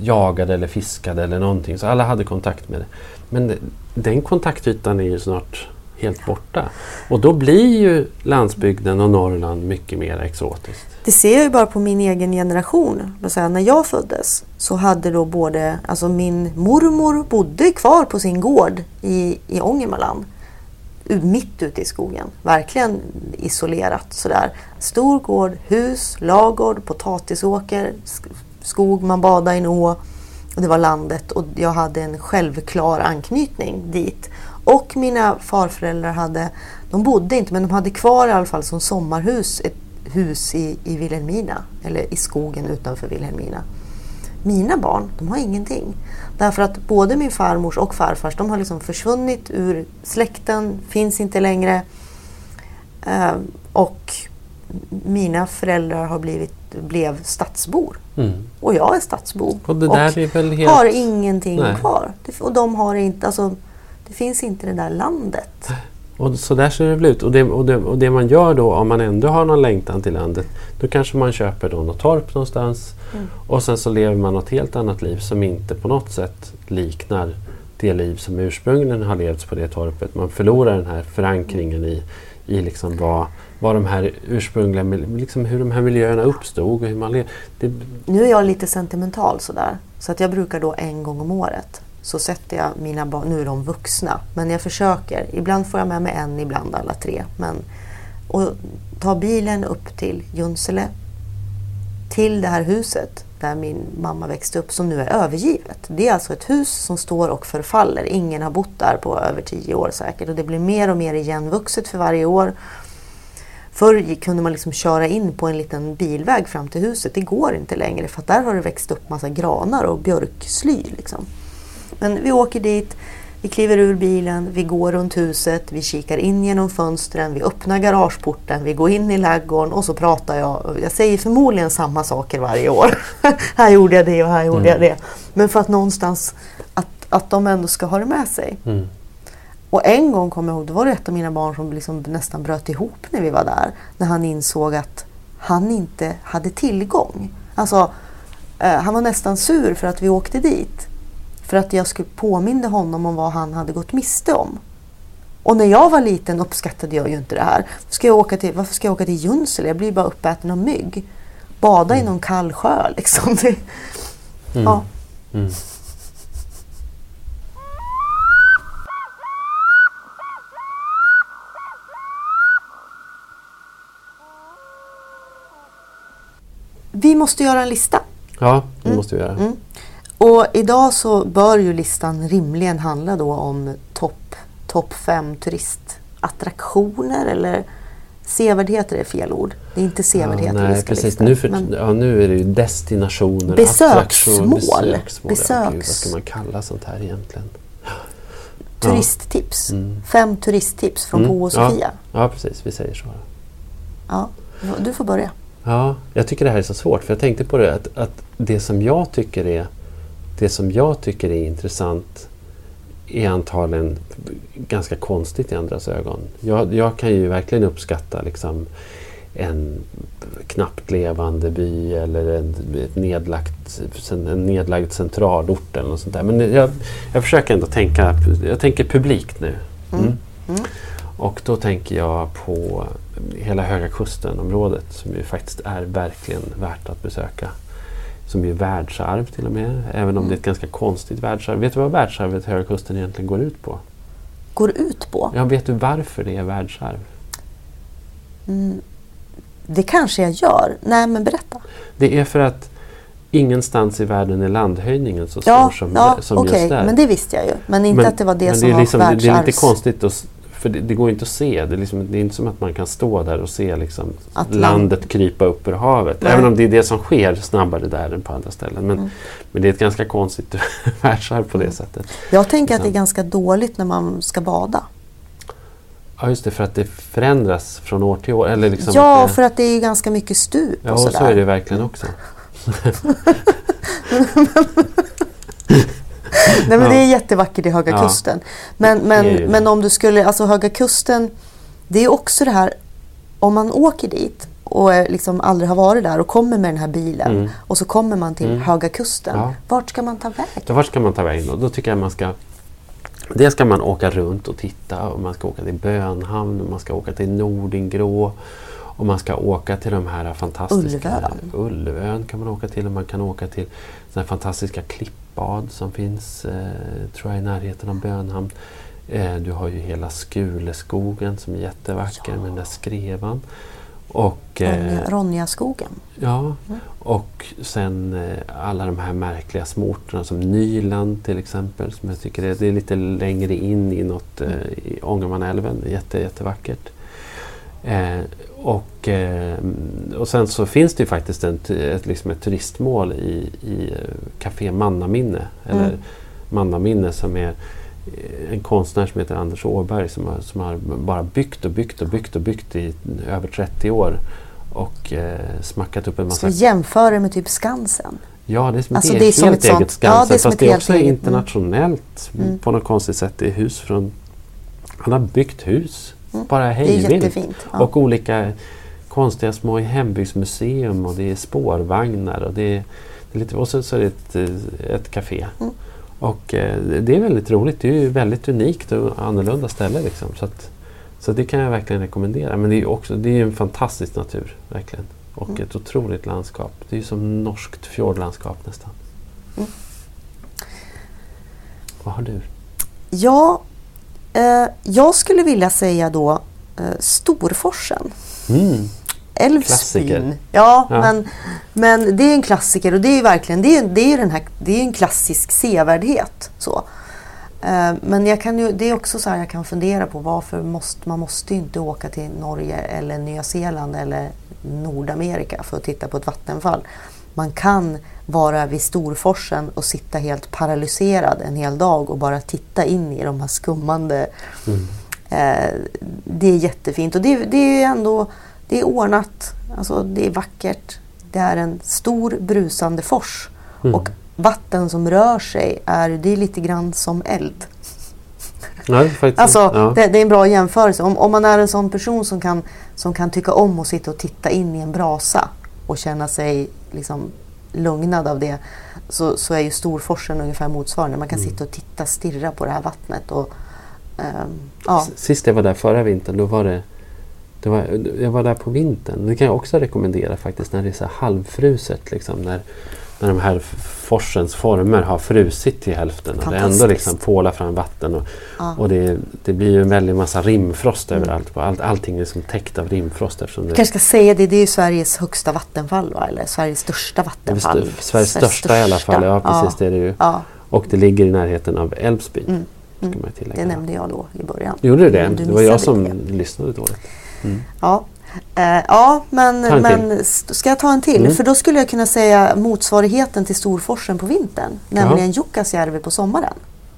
jagade eller fiskade eller någonting. Så alla hade kontakt med det. Men den kontaktytan är ju snart helt borta. Och då blir ju landsbygden och Norrland mycket mer exotiskt. Det ser jag ju bara på min egen generation. Säga, när jag föddes så hade då både, alltså min mormor bodde kvar på sin gård i, i Ångermanland. Mitt ute i skogen. Verkligen isolerat sådär. Stor gård, hus, lagård, potatisåker, skog, man badade i en å. Och det var landet och jag hade en självklar anknytning dit. Och mina farföräldrar hade, de bodde inte men de hade kvar i alla fall som sommarhus ett hus i, i Vilhelmina. Eller i skogen utanför Vilhelmina. Mina barn, de har ingenting. Därför att både min farmors och farfars, de har liksom försvunnit ur släkten, finns inte längre. Eh, och mina föräldrar har blivit, blev stadsbor. Mm. Och jag är stadsbo. Och där är helt... har ingenting Nej. kvar. Och de har inte, alltså, det finns inte det där landet. Och så där ser det väl ut. Och det, och, det, och det man gör då, om man ändå har någon längtan till landet, då kanske man köper då något torp någonstans Mm. och sen så lever man något helt annat liv som inte på något sätt liknar det liv som ursprungligen har levts på det torpet. Man förlorar den här förankringen i, i liksom vad, vad de här ursprungliga, liksom hur de här miljöerna uppstod och hur man. Det, Nu är jag lite sentimental sådär. Så att jag brukar då en gång om året så sätter jag mina barn, nu är de vuxna, men jag försöker. Ibland får jag med mig en, ibland alla tre. Men, och ta bilen upp till Junsele, till det här huset där min mamma växte upp som nu är övergivet. Det är alltså ett hus som står och förfaller. Ingen har bott där på över tio år säkert och det blir mer och mer igenvuxet för varje år. Förr kunde man liksom köra in på en liten bilväg fram till huset. Det går inte längre för att där har det växt upp massa granar och björksly. Liksom. Men vi åker dit, vi kliver ur bilen, vi går runt huset, vi kikar in genom fönstren, vi öppnar garageporten, vi går in i ladugården och så pratar jag. Jag säger förmodligen samma saker varje år. [laughs] här gjorde jag det och här gjorde jag det. Men för att någonstans att, att de ändå ska ha det med sig. mm. Och en gång kommer jag ihåg, då var det ett av mina barn som liksom nästan bröt ihop när vi var där. När han insåg att han inte hade tillgång. Alltså, eh, han var nästan sur för att vi åkte dit. För att jag skulle påminna honom om vad han hade gått miste om. Och när jag var liten uppskattade jag ju inte det här. Ska jag åka till, varför ska jag åka till Junsele? Jag blir bara uppäten av mygg. Bada i någon kall sjö liksom. Det, ja. Mm. Vi måste göra en lista. Ja, det måste vi göra. Och idag så bör ju listan rimligen handla då om topp top fem turistattraktioner eller sevärdheter är fel ord. Det är inte sevärdheter ja, vi ska precis. lista. Nu, för, ja, nu är det ju destinationer, Besöksmål. besöksmål. Ja, gud, vad Besöks- ska man kalla sånt här egentligen? turisttips. Mm. Fem turisttips från Mm, Bo och ja. Sofia. Ja, precis. Vi säger så. Ja. Du får börja. Ja, jag tycker det här är så svårt för jag tänkte på det att, att det som jag tycker är det som jag tycker är intressant är antagligen ganska konstigt i andras ögon. Jag, jag kan ju verkligen uppskatta liksom en knappt levande by eller en, ett nedlagt, en nedlagd centralort eller något sånt där. Men jag, jag försöker ändå tänka, jag tänker publikt nu. Mm. Mm. Och då tänker jag på hela Höga Kusten-området som ju faktiskt är verkligen värt att besöka. Som är världsarv till och med. Även om det är ett ganska konstigt världsarv. Vet du vad världsarvet Höga Kusten egentligen går ut på? Går ut på? Ja, vet du varför det är världsarv? Mm, det kanske jag gör. Nej, men berätta. Det är för att ingenstans i världen är landhöjningen så stor Ja, som, ja som okej. just där. Men det visste jag ju. Men inte Men- att det var det som är var liksom, det, det är lite världsarvs... konstigt, att, för det, det går inte att se. Det är, liksom, det är inte som att man kan stå där och se liksom, Att land- landet krypa upp ur havet. Nej. Även om det är det som sker snabbare där än på andra ställen. Men, Mm. men det är ett ganska konstigt [laughs] världsarv på det sättet. Jag tänker att det är Sant. ganska dåligt när man ska bada. Ja, just det, för att det förändras från år till år. Eller liksom ja, att det, för att det är ganska mycket stup ja, och och så är det verkligen också. [laughs] [laughs] Nej men det är jättevackert i Höga. Kusten. Men, men, men om du skulle, alltså Höga Kusten, det är också det här, om man åker dit och liksom aldrig har varit där och kommer med den här bilen Mm. och så kommer man till Mm. Höga Kusten. Ja. Vart ska man ta vägen? Vart ska man ta vägen då? Då tycker jag man ska Dels ska man åka runt och titta och man ska åka till Bönhamn och man ska åka till Nordingrå och man ska åka till de här fantastiska Ulvön. Ulvön kan man åka till och man kan åka till såna här fantastiska klippbad som finns eh, tror jag i närheten av Bönhamn. Eh, du har ju hela Skuleskogen som är jättevacker med den där skrevan. Och, eh, Ronja, Ronjaskogen. Ja, Mm. och sen eh, alla de här märkliga småorterna som Nyland till exempel. Som jag tycker är, det är lite längre in i något, eh, i Ångermanälven. Jätte, jättevackert. Eh, och, eh, och sen så finns det ju faktiskt en, ett, liksom ett turistmål i, i eh, Café Mannaminne. Eller Mm. Mannaminne som är eh, en konstnär som heter Anders Åberg som har, som har bara byggt och byggt och byggt och byggt i över 30 år. Och eh, smackat upp en massa... Som jämför med typ Skansen. Ja, det är som Alltså, ett det är helt, som helt ett eget Skansen. ja, det är fast det är också mm. internationellt Mm. på något konstigt sätt. Det är hus från... Han har byggt hus. Mm. Bara hejvilt. Ja. Och olika konstiga små hembygdsmuseum och det är spårvagnar och det är, det är lite, och så, så är det ett, eh, ett café. Mm. Och eh, det är väldigt roligt. Det är ju väldigt unikt och annorlunda ställe. Liksom. Så, att, så det kan jag verkligen rekommendera. Men det är ju också det är en fantastisk natur. verkligen. Och Mm. ett otroligt landskap. Det är ju som norskt fjordlandskap nästan. Mm. Vad har du? Ja, jag skulle vilja säga då eh, Storforsen. Mm. Älvsbyn. Ja, Ja. Men, men det är en klassiker och det är verkligen det är, det är, den här, det är en klassisk sevärdhet. Så. Eh, Men jag kan ju, det är också så här jag kan fundera på varför måste, man måste ju inte åka till Norge eller Nya Zeeland eller Nordamerika för att titta på ett vattenfall. Man kan vara vid Storforsen och sitta helt paralyserad en hel dag och bara titta in i de här skummande Mm. Eh, det är jättefint och det, det är ändå det är ordnat, alltså det är vackert. Det är en stor brusande fors Mm. och vatten som rör sig är, det är lite grann som eld. Faktiskt, Alltså, ja. det, det är en bra jämförelse. Om, om man är en sån person som kan, som kan tycka om att sitta och titta in i en brasa och känna sig liksom lugnad av det så, så är ju Storforsen ungefär motsvarande. Man kan Mm. sitta och titta, stirra på det här vattnet. Och, ehm, ja. Sist jag var där förra vintern, då var det, det var, jag var där på vintern. Det kan jag också rekommendera faktiskt när det är så halvfruset. Liksom, när, när de här forsens former har frusit till hälften. Och det ändå liksom pålar fram vatten. Och, Ja. och det, det blir ju en väldig massa rimfrost Mm. överallt. All, allting är liksom täckt av rimfrost. Eftersom det, Jag kanske ska säga det, det är ju Sveriges högsta vattenfall va? eller Sveriges största vattenfall. st- Sveriges största i alla fall. Ja, precis. Det är det ju. Ja, Och det ligger i närheten av Älvsbyn. Mm, mm. det nämnde jag då i början. Gjorde du det? Du det var jag som det. lyssnade dåligt. Mm. Ja, eh, ja men, men ska jag ta en till? Mm. För då skulle jag kunna säga motsvarigheten till Storforsen på vintern. Nämligen Jukkasjärvi på sommaren.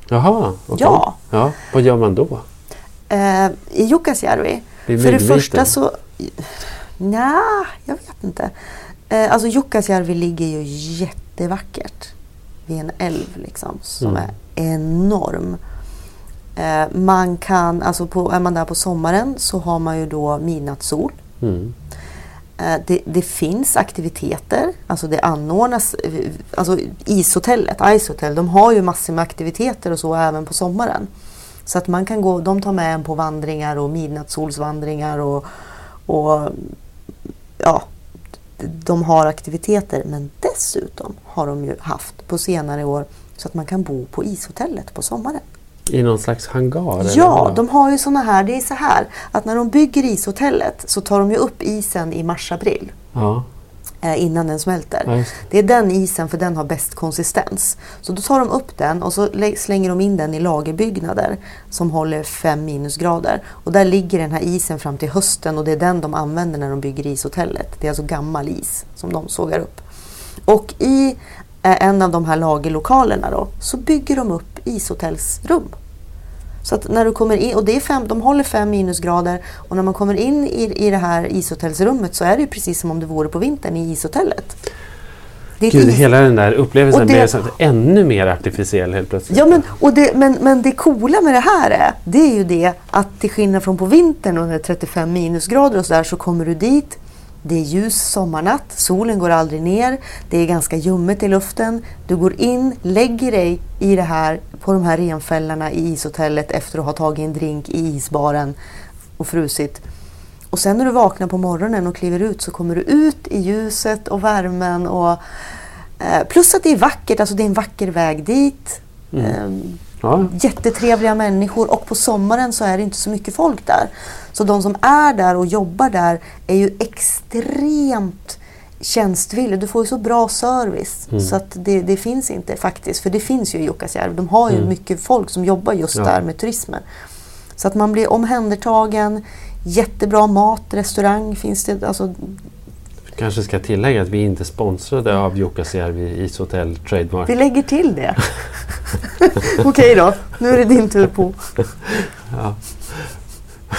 Jaha, okej. Ja. ja. Vad gör man då? Eh, I Jukkasjärvi, för det första så... Nja, jag vet inte. Eh, alltså Jukkasjärvi ligger ju jättevackert vid en älv liksom, som Mm. är enorm. Eh, man kan, alltså på, är man där på sommaren så har man ju då midnattssol. Mm. Eh, det, det finns aktiviteter, alltså det anordnas, alltså ishotellet, Icehotel, de har ju massor med aktiviteter och så även på sommaren. Så att man kan gå, de tar med en på vandringar och midnattssolsvandringar och, och ja, de har aktiviteter men dessutom har de ju haft på senare år så att man kan bo på ishotellet på sommaren. I någon slags hangar? Ja, de har ju såna här. Det är så här att när de bygger ishotellet så tar de ju upp isen i mars-april Ja, eh, innan den smälter. ja just Det är den isen för den har bäst konsistens. Så då tar de upp den och så lä- slänger de in den i lagerbyggnader som håller 5 minusgrader. Och där ligger den här isen fram till hösten och det är den de använder när de bygger ishotellet. Det är alltså gammal is som de sågar upp. Och i eh, en av de här lagerlokalerna då så bygger de upp ishotellsrum. Så att när du kommer in, och det är fem, de håller 5 minusgrader och när man kommer in i, i det här ishotellsrummet så är det ju precis som om det vore på vintern i ishotellet. Det är Gud, hela den där upplevelsen det- så att ännu mer artificiell helt plötsligt. Ja, men, och det, men, men det coola med det här är, det är ju det att till skillnad från på vintern under 35 minusgrader och sådär så kommer du dit. Det är ljus sommarnatt, solen går aldrig ner, det är ganska ljummet i luften. Du går in, lägger dig i det här, på de här renfällarna i ishotellet efter att ha tagit en drink i isbaren och frusit. Och sen när du vaknar på morgonen och kliver ut så kommer du ut i ljuset och värmen och eh, plus att det är vackert, alltså det är en vacker väg dit. Mm. Ja, jättetrevliga människor och på sommaren så är det inte så mycket folk där. Så de som är där och jobbar där är ju extremt tjänstvilliga. Du får ju så bra service Mm. så att det, det finns inte faktiskt. För det finns ju i Jukkasjärvi. De har ju Mm. mycket folk som jobbar just Ja. där med turismen. Så att man blir omhändertagen. Jättebra mat, restaurang finns det. Alltså, kanske ska tillägga att vi inte är sponsrade av Jukkasjärvi Ishotell Trademark. vi lägger till det. [laughs] Okej då, nu är det din tur på. Ja.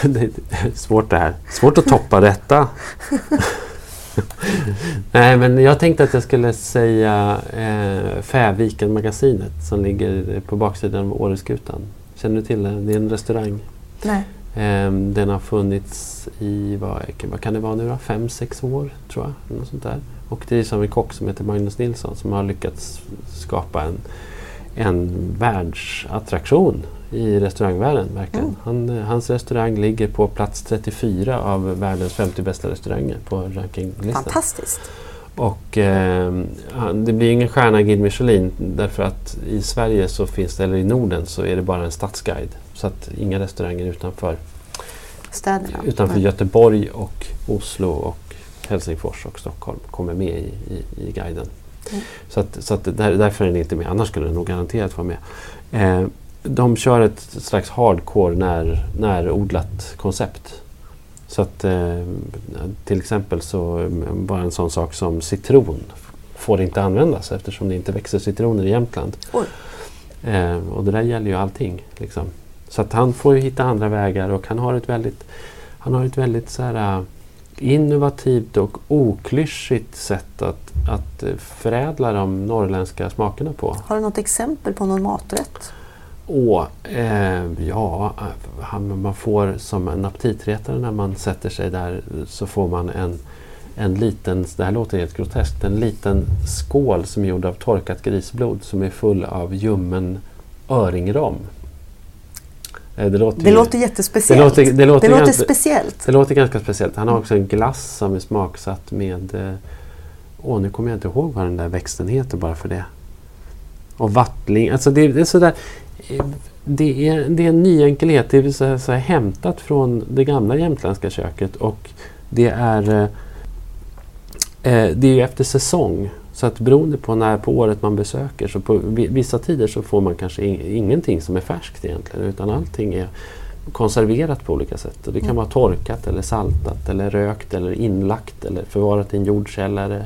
[laughs] Det är svårt det här. Svårt att toppa detta. [laughs] Nej, men jag tänkte att jag skulle säga eh, Fäviken-magasinet som ligger på baksidan av Åreskutan. Känner du till det? Det är en restaurang. Nej. Eh, den har funnits i, vad, vad kan det vara nu då? Fem, sex år tror jag. Något sånt där. Och det är som en kock som heter Magnus Nilsson som har lyckats skapa en, en världsattraktion i restaurangvärlden. Verkligen. Mm. Han, hans restaurang ligger på plats 34 av världens 50 bästa restauranger på rankinglistan. Fantastiskt. Och eh, det blir ingen stjärna i Guide Michelin därför att i Sverige så finns det, eller i Norden så är det bara en stadsguide. Så att inga restauranger utanför, Städerna. utanför Mm. Göteborg och Oslo och Helsingfors och Stockholm kommer med i, i, i guiden. Mm. Så, att, så att där, därför är den inte med, annars skulle den nog garanterat vara med. Eh, de kör ett slags hardcore när, närodlat koncept. Så att eh, till exempel så eh, bara en sån sak som citron får inte användas eftersom det inte växer citroner i Jämtland. Eh, och det där gäller ju allting. Liksom. Så att han får ju hitta andra vägar och han har ett väldigt, han har ett väldigt så här, eh, innovativt och oklyschigt sätt att, att eh, förädla de norrländska smakerna på. Har du något exempel på någon maträtt? Och, eh, ja, han, man får som en aptitretare när man sätter sig där så får man en, en liten, det här låter helt groteskt, en liten skål som är gjord av torkat grisblod som är full av ljummen öringrom. Eh, det låter, Det ju- låter jättespeciellt. det låter, det låter, det låter ganska, speciellt. det låter ganska speciellt. Han har också en glass som är smaksatt med... eh, Åh, nu kommer jag inte ihåg vad den där växten heter bara för det. Och vattling. Alltså det, det är sådär... eh, Det är, det är en ny enkelhet. Det är så här, så här hämtat från det gamla jämtländska köket och det är... eh, det är ju efter säsong. Så att beroende på när på året man besöker så på vi- vissa tider så får man kanske in, ingenting som är färskt egentligen utan allting är konserverat på olika sätt. Och det kan Mm. vara torkat eller saltat eller rökt eller inlagt eller förvarat i en jordkällare.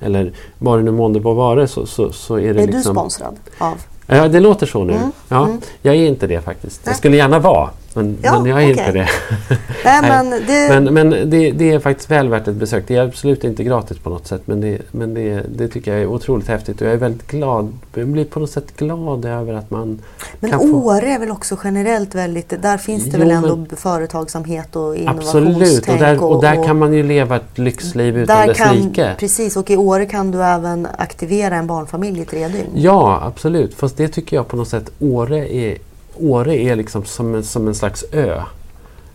Eller vad det nu månde på vara så, så, så är det Är liksom... du sponsrad av? Ja, det låter så nu. Mm, Ja, mm. Jag är inte det faktiskt. Jag skulle gärna vara, men, Ja, men jag är okej. inte det. [laughs] Nej, men det, Men, men det, det är faktiskt väl värt ett besök. Det är absolut inte gratis på något sätt men det, men det, det tycker jag är otroligt häftigt och jag är väldigt glad. Jag blir på något sätt glad över att man men kan få... Åre är väl också generellt väldigt... Där finns det Jo, väl ändå men- företagsamhet och Absolut, och innovationstänk. där, och där kan man ju leva ett lyxliv utan dess kan, like. Precis, och i Åre kan du även aktivera en barnfamilj i tre dygn. Ja, absolut. Fast det tycker jag på något sätt, Åre är, Åre är liksom som en, som en slags ö.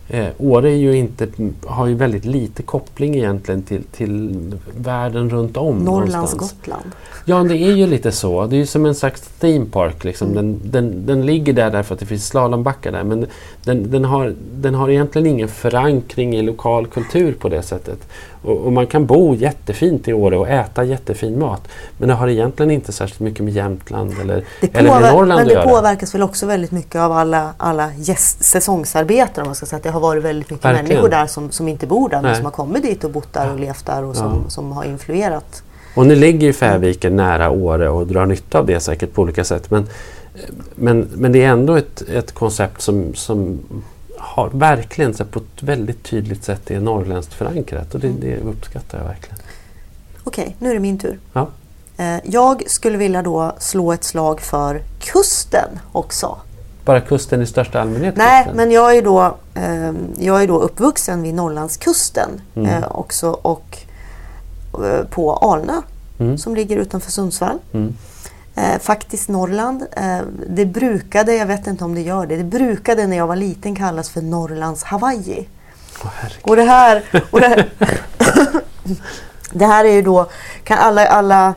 Eh, Åre är ju inte, har ju väldigt lite koppling egentligen till, till världen runt om. Norrlands någonstans. Gotland. Ja, det är ju lite så. Det är ju som en slags theme park. Liksom. Mm. Den, den, den ligger där därför att det finns slalombackar där. Men den, den, har, den har egentligen ingen förankring i lokal kultur på det sättet. Och, och man kan bo jättefint i Åre och äta jättefin mat. Men det har egentligen inte särskilt mycket med Jämtland eller, Det eller med Norrland men att det göra. påverkas väl också väldigt mycket av alla, alla gäst, säsongsarbetare. Om man ska säga. Har varit väldigt mycket Verkligen. människor där som, som inte bor där men Nej. som har kommit dit och bott där och levt där och som, Ja. som har influerat. Och nu ligger ju Färviken nära Åre och drar nytta av det säkert på olika sätt. Men, men, men det är ändå ett, ett koncept som, som har verkligen så på ett väldigt tydligt sätt är norrländskt förankrat och det, det uppskattar jag verkligen. Okej, nu är det min tur. Ja. Eh, Jag skulle vilja då slå ett slag för kusten också. Bara kusten i största allmänhet? Nej, kusten. men jag är då, eh, jag är då uppvuxen vid Norrlandskusten Mm. eh, också och eh, på Alnö Mm. som ligger utanför Sundsvall. Mm. Eh, faktiskt Norrland. Eh, det brukade, jag vet inte om det gör det, det brukade när jag var liten kallas för Norrlands Hawaii. Herregud. Och det här, och det här, [laughs] [coughs] det här är ju då, kan alla, alla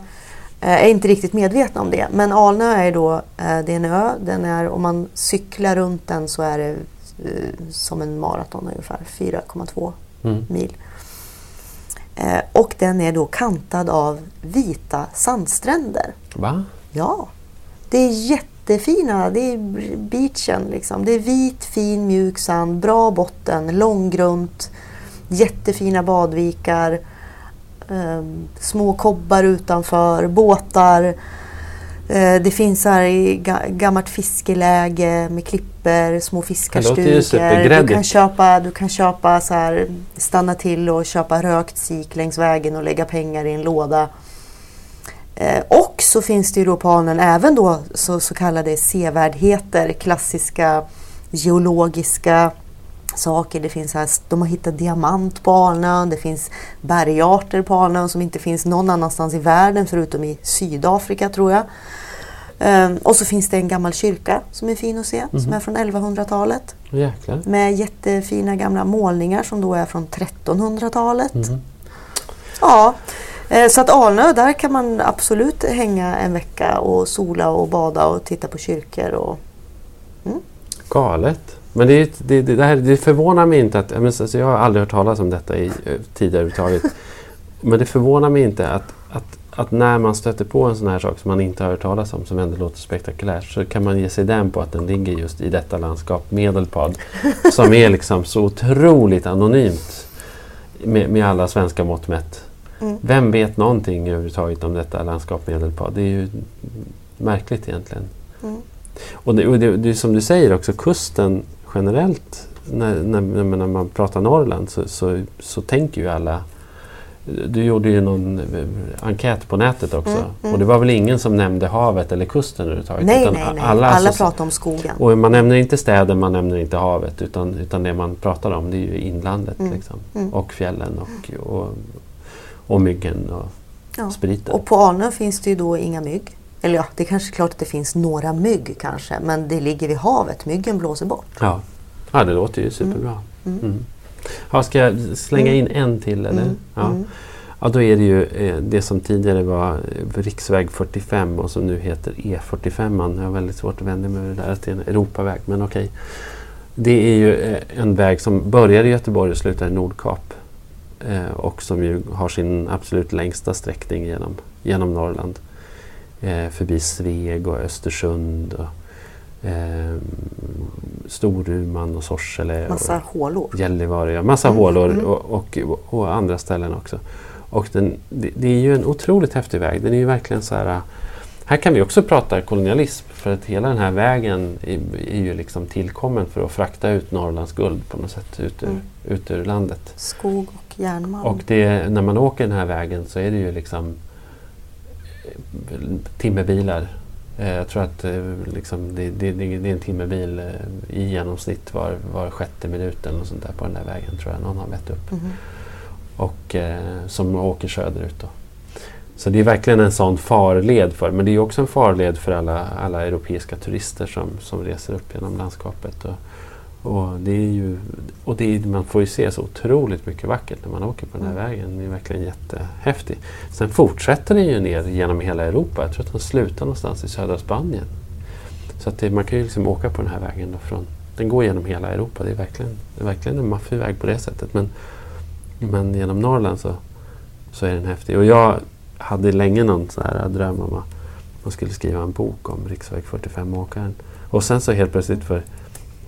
är inte riktigt medvetna om det. Men Alnö är då, eh, det är en ö, den är, om man cyklar runt den så är det eh, som en maraton ungefär, 4,2 Mm. mil. Eh, och den är då kantad av vita sandstränder. Va? Ja, det är jättefina. Det är beachen liksom. Det är vit, fin, mjuk sand, bra botten, långgrunt, jättefina badvikar, små kobbar utanför, båtar. Eh, det finns här i ga- gammalt fiskeläge med klippor, små fiskarstugor. Du kan köpa, du kan köpa så här, stanna till och köpa rökt sik längs vägen och lägga pengar i en låda. Eh, och så finns det ju då på Alnön även då så, så kallade sevärdheter, klassiska geologiska saker. Det finns här, de har hittat diamant på Alnön, det finns bergarter på Alnön som inte finns någon annanstans i världen förutom i Sydafrika tror jag. Ehm, och så finns det en gammal kyrka som är fin att se, som är från 1100-talet. Jäklar. Med jättefina gamla målningar som då är från 1300-talet. Mhm. Ja, eh, så att Alnö, där kan man absolut hänga en vecka och sola och bada och titta på kyrkor. Och, Galet. Men det, det, det, här, det förvånar mig inte att... Alltså jag har aldrig hört talas om detta i, eh, tidigare överhuvudtaget. Men det förvånar mig inte att, att, att när man stöter på en sån här sak som man inte har hört talas om, som ändå låter spektakulärt, så kan man ge sig den på att den ligger just i detta landskap, Medelpad, som är liksom så otroligt anonymt med, med alla svenska mått mätt. Mm. Vem vet någonting överhuvudtaget om detta landskap Medelpad? Det är ju märkligt egentligen. Mm. Och det, och det, det är som du säger också, kusten generellt, när, när, när man pratar Norrland så, så, så tänker ju alla du gjorde ju någon eh, enkät på nätet också Mm, mm. och det var väl ingen som nämnde havet eller kusten överhuvudtaget? nej, utan nej, nej. Alla, Alla, alltså- pratar om skogen. och man nämner inte städer, man nämner inte havet utan, utan det man pratar om det är ju inlandet Mm, liksom. mm. och fjällen och, och, och myggen och Ja. spriten. Och på Alnö finns det ju då inga mygg. Eller ja, det är kanske klart att det finns några mygg kanske. Men det ligger vid havet. Myggen blåser bort. Ja. ja, det låter ju superbra. Mm. Mm. Ja, ska jag slänga in en till eller? Mm, Ja. mm. ja, då är det ju eh, det som tidigare var eh, riksväg 45 och som nu heter E45. Jag har väldigt svårt att vända mig med det där att det är en Europaväg, men okej. Det är ju eh, en väg som börjar i Göteborg och slutar i Nordkap. Och som ju har sin absolut längsta sträckning genom, genom Norrland. Eh, förbi Sveg och Östersund och eh, Storuman och Sorsele. Massa och, hålor. Gällivare, ja, massa Mm, hålor mm. och, och, och andra ställen också. Och den, det, det är ju en otroligt häftig väg. Den är ju verkligen så här... Här kan vi också prata kolonialism för att hela den här vägen är, är ju liksom tillkommen för att frakta ut Norrlands guld på något sätt ut ur, Mm. ut ur landet. Skog och järnmalm. Och det, när man åker den här vägen så är det ju liksom timmerbilar. Eh, Jag tror att eh, liksom, det, det, det är en timmerbil eh, i genomsnitt var, var sjätte minut eller sånt där på den där vägen tror jag någon har mätt upp. Mhm. Och, eh, som åker söderut. Då. Så det är verkligen en sån farled för, men det är också en farled för alla, alla europeiska turister som, som reser upp genom landskapet. Och, Och, det är ju, och det är, man får ju se så otroligt mycket vackert när man åker på den här Mm. vägen. Den är verkligen jättehäftig. Sen fortsätter den ju ner genom hela Europa. Jag tror att den slutar någonstans i södra Spanien. Så att det, man kan ju liksom åka på den här vägen. Då från, den går genom hela Europa. Det är verkligen, det är verkligen en maffig väg på det sättet. Men, men genom Norrland så, så är den häftig. Och jag hade länge någon så här dröm om att man skulle skriva en bok om riksväg 45-åkaren. Och sen så helt plötsligt för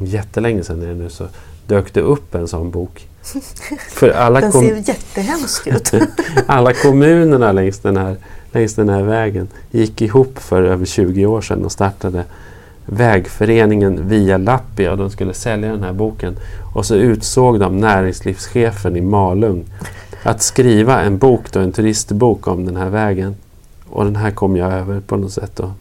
jättelänge sedan är det nu så dök det upp en sån bok. [laughs] För alla, Den ser jättehemsk ut. [laughs] alla kommunerna längs den, här, längs den här vägen gick ihop för över 20 år sedan och startade vägföreningen Via Lappia och de skulle sälja den här boken. Och så utsåg de näringslivschefen i Malung att skriva en bok, då, en turistbok om den här vägen. Och den här kom jag över på något sätt. Då.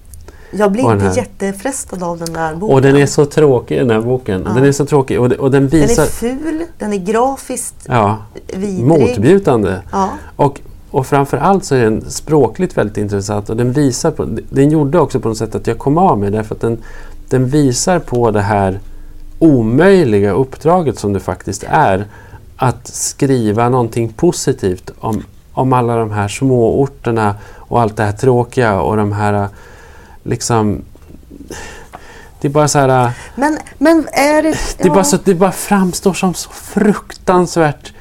Jag blir den inte jättefrestad av den där boken. Och den är så tråkig den här boken. Ja. Den är så tråkig och, och den Den visar... är ful, den är grafiskt ja, vidrig. motbjudande. Ja. Och, och framför allt så är den språkligt väldigt intressant och den visar på, den gjorde också på något sätt att jag kom av mig därför att den, den visar på det här omöjliga uppdraget som det faktiskt är att skriva någonting positivt om, om alla de här små orterna och allt det här tråkiga och de här liksom det är bara så här Men, men är det... det, är bara så, det bara framstår som så fruktansvärt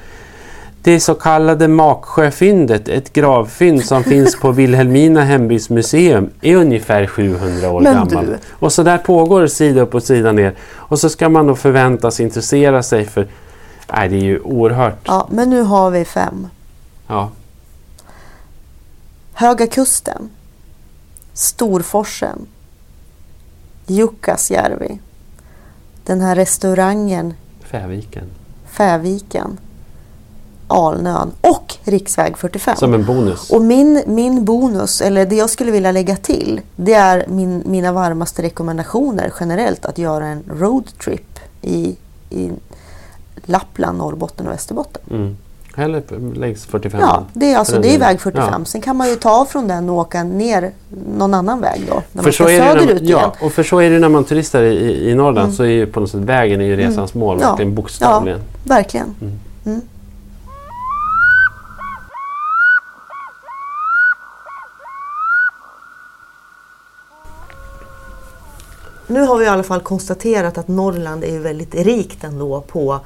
det så kallade Maksjöfyndet, ett gravfynd som [laughs] finns på Vilhelmina hembygdsmuseum, är ungefär 700 år Men gammal. du. Och så där pågår det sida upp och sida ner. Och så ska man då förväntas intressera sig för... Nej, det är ju oerhört. Ja, men nu har vi fem. Ja. Höga Kusten. Storforsen. Jukkasjärvi. Den här restaurangen Fäviken. Fäviken. Alnön och riksväg 45. Som en bonus. Och min, min bonus, eller det jag skulle vilja lägga till, det är min, mina varmaste rekommendationer generellt att göra en roadtrip i, i Lappland, Norrbotten och Västerbotten. Mm. Eller längs 45 Ja, det är, alltså, det är väg 45. ja. Sen kan man ju ta från den och åka ner någon annan väg då. När För man så, ska är det när söderut man, igen. ja, och för så är det när man turistar i, i- Norrland så är ju på något sätt vägen är ju resans mål, Ja. verkligen bokstavligen. Verkligen. Mm. Mm. Nu har vi i alla fall konstaterat att Norrland är ju väldigt rikt ändå på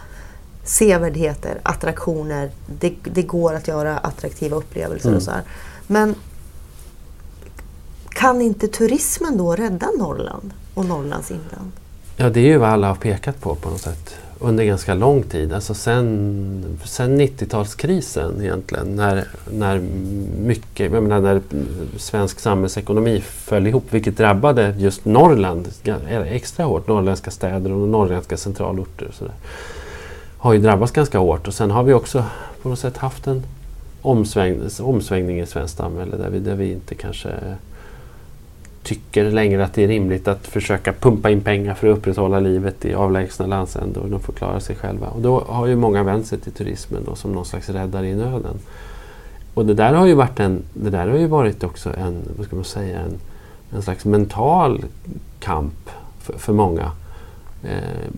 sevärdheter, attraktioner. Det, det går att göra attraktiva upplevelser Mm. och så här. Men kan inte turismen då rädda Norrland och Norrlands inland? Ja, det är ju vad alla har pekat på på något sätt under ganska lång tid. Alltså sen, sen 90-talskrisen egentligen när, när mycket, jag menar när svensk samhällsekonomi föll ihop vilket drabbade just Norrland extra hårt. Norrländska städer och norrländska centralorter och sådär. Har ju drabbats ganska hårt och sen har vi också på något sätt haft en omsväng, omsvängning i svenskt samhälle där vi, där vi inte kanske tycker längre att det är rimligt att försöka pumpa in pengar för att upprätthålla livet i avlägsna landsändar och de får klara sig själva. Och då har ju många vänt sig till turismen då, som någon slags räddare i nöden. Och det där har ju varit, en, det där har ju varit också en, vad ska man säga, en, en slags mental kamp för, för många. Eh,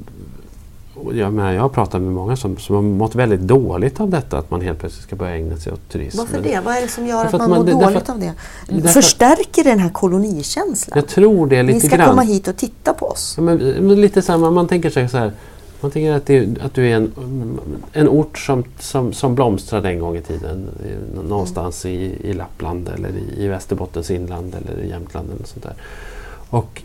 jag, menar, jag har pratat med många som, som har mått väldigt dåligt av detta att man helt plötsligt ska börja ägna sig åt turism. Varför det? Vad är det som gör att man, man- mår dåligt därför- av det? därför- Förstärker den här kolonikänslan? Jag tror det Ni lite ska grann. komma hit och titta på oss. Ja, men, men lite samma, man tänker sig så här. Man tänker att, det, att du är en, en ort som, som, som blomstrade en gång i tiden. Någonstans i, i Lappland eller i, i Västerbottens inland eller i Jämtland eller sånt där. Och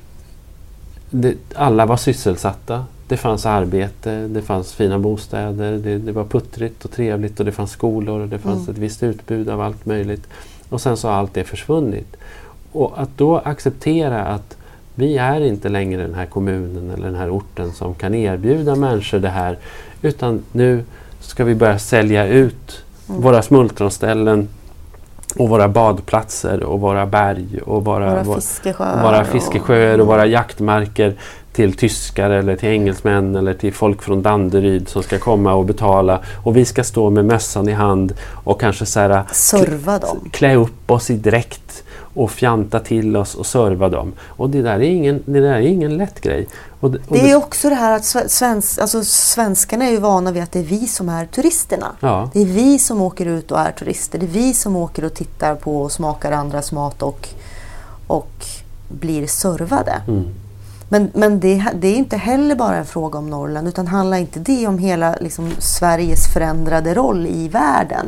det, alla var sysselsatta. Det fanns arbete, det fanns fina bostäder, det, det var puttrigt och trevligt och det fanns skolor och det fanns Mm. ett visst utbud av allt möjligt. Och sen så har allt det försvunnit. Och att då acceptera att vi är inte längre den här kommunen eller den här orten som kan erbjuda människor det här. Utan nu ska vi börja sälja ut Mm. våra smultronställen och våra badplatser och våra berg och våra, Våra våra, fiskesjöar. och våra och- fiskesjöar och våra jaktmarker till tyskar eller till engelsmän eller till folk från Danderyd som ska komma och betala. Och vi ska stå med mössan i hand och kanske så här, Serva dem. klä upp oss i dräkt och fjanta till oss och serva dem. Och det där är ingen, det där är ingen lätt grej. Och, och Det är också det här att svensk, alltså svenskarna är ju vana vid att det är vi som är turisterna. Ja. Det är vi som åker ut och är turister. Det är vi som åker och tittar på och smakar andras mat och, och blir servade. Mm. Men, men det, det, är inte heller bara en fråga om Norrland utan handlar inte det om hela liksom, Sveriges förändrade roll i världen?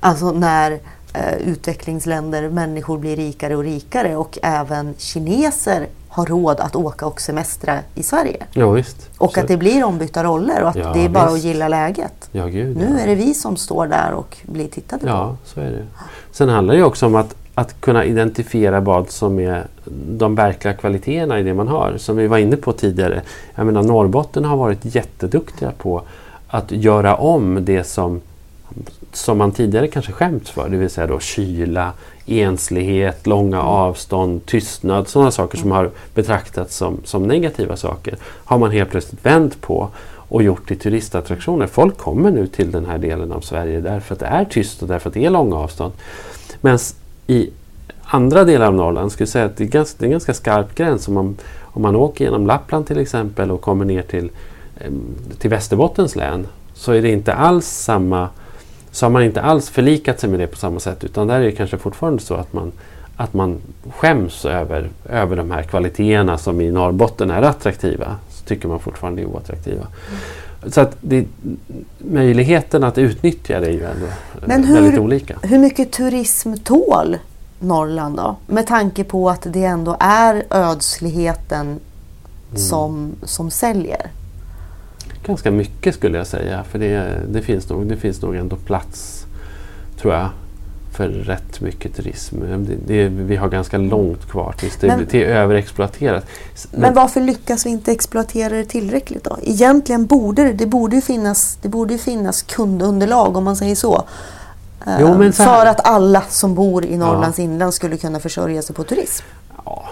Alltså när eh, utvecklingsländer, människor blir rikare och rikare och även kineser har råd att åka och semestra i Sverige. Ja, visst. Och Så- att det blir ombytta roller och att Ja, det är bara visst. att gilla läget. Ja, gud, Nu ja. är det vi som står där och blir tittade på. Ja, så är det. Sen handlar det också om att, att kunna identifiera vad som är de verkliga kvaliteterna i det man har. Som vi var inne på tidigare. Jag menar Norrbotten har varit jätteduktiga på att göra om det som, som man tidigare kanske skämts för. Det vill säga då kyla, enslighet, långa avstånd, tystnad. Sådana saker som har betraktats som, som negativa saker. Har man helt plötsligt vänt på och gjort till turistattraktioner. Folk kommer nu till den här delen av Sverige därför att det är tyst och därför att det är långa avstånd. Men i andra delar av Norrland skulle jag säga att det är, ganska, det är en ganska skarp gräns. Om man, om man åker genom Lappland till exempel och kommer ner till, till Västerbottens län så är det inte alls samma så har man inte alls förlikat sig med det på samma sätt utan där är det kanske fortfarande så att man, att man skäms över, över de här kvaliteterna som i Norrbotten är attraktiva. Så tycker man fortfarande är oattraktiva. Så att det, möjligheten att utnyttja det är ju ändå Men väldigt hur- olika. Hur mycket turism tål Norrland då? Med tanke på att det ändå är ödsligheten Mm. som, som säljer. Ganska mycket skulle jag säga. För det, det, finns nog, det finns nog ändå plats, tror jag, för rätt mycket turism. Det, det, vi har ganska långt kvar tills det, Men- till överexploaterat. S- Men varför lyckas vi inte exploatera det tillräckligt då? Egentligen borde det, det borde ju finnas, det borde ju finnas kundunderlag om man säger så. Eh, Jo, men här- för att alla som bor i Norrlands inland skulle kunna försörja sig på turism. Ja,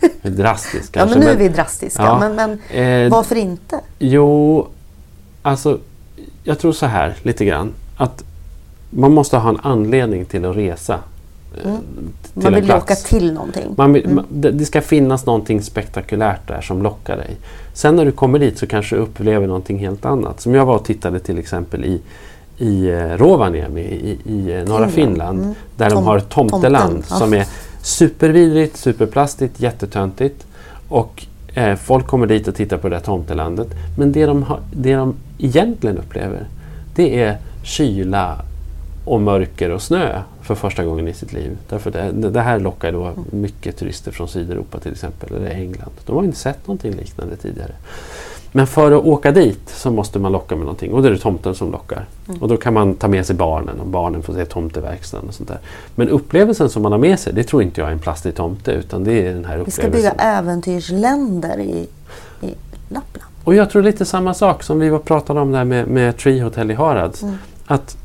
det [laughs] är drastiskt Ja, kanske. men nu är vi drastiska. Ja, Men, men eh, varför inte? Jo, alltså jag tror så här lite grann. Att man måste ha en anledning till att resa. eh, Mm. till Man en vill plats. locka till någonting. Man vill, man, det, det ska finnas någonting spektakulärt där som lockar dig. Sen när du kommer dit så kanske du upplever någonting helt annat. Som jag var och tittade till exempel i, i eh, Rovaniemi i, i eh, norra Finland. Finland. Mm. Där de Tom- har ett tomteland tomten, som är supervidrigt, superplastigt, jättetöntigt. Och eh, folk kommer dit och tittar på det här tomtelandet. Men det de, har, det de egentligen upplever det är kyla och mörker och snö för första gången i sitt liv. Därför det, det här lockar då mycket turister från Sydeuropa till exempel, eller England. De har inte sett någonting liknande tidigare. Men för att åka dit så måste man locka med någonting och då är det tomten som lockar. Och då kan man ta med sig barnen och barnen får se tomteverkstan och sånt där. Men upplevelsen som man har med sig, det tror inte jag är en plastig tomte utan det är den här Vi ska upplevelsen. bygga äventyrsländer i, i Lappland. Och jag tror lite samma sak som vi var pratade om där med, med Tree Hotel i Harads. Mm. Att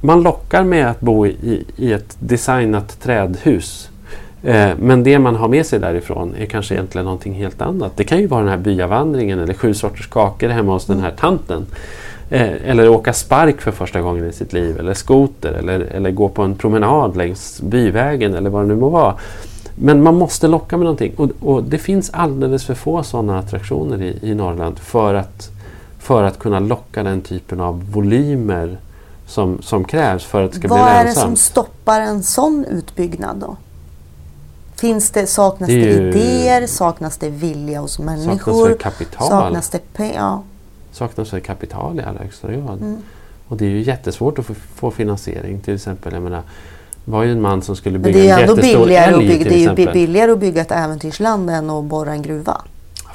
man lockar med att bo i, i ett designat trädhus. Eh, men det man har med sig därifrån är kanske egentligen någonting helt annat. Det kan ju vara den här byavandringen eller sju sorters kakor hemma hos den här tanten. Eh, eller åka spark för första gången i sitt liv. Eller skoter. Eller, eller gå på en promenad längs byvägen eller vad det nu må vara. Men man måste locka med någonting. Och, och det finns alldeles för få sådana attraktioner i, i Norrland för att, för att kunna locka den typen av volymer som, som krävs för att det ska Vad bli är det som lönsamt. stoppar en sån utbyggnad då? Finns det, saknas Det det, ju- idéer? Saknas det vilja hos Saknas människor? för kapital. Saknas det? Ja. Saknas för kapital i allra högsta grad. Mm. Och det är ju jättesvårt att få, få finansiering till exempel. Jag menar, det var ju en man som skulle bygga det en jättestor billigare älg bygga, till det är ju exempel. billigare att bygga ett äventyrsland än att borra en gruva.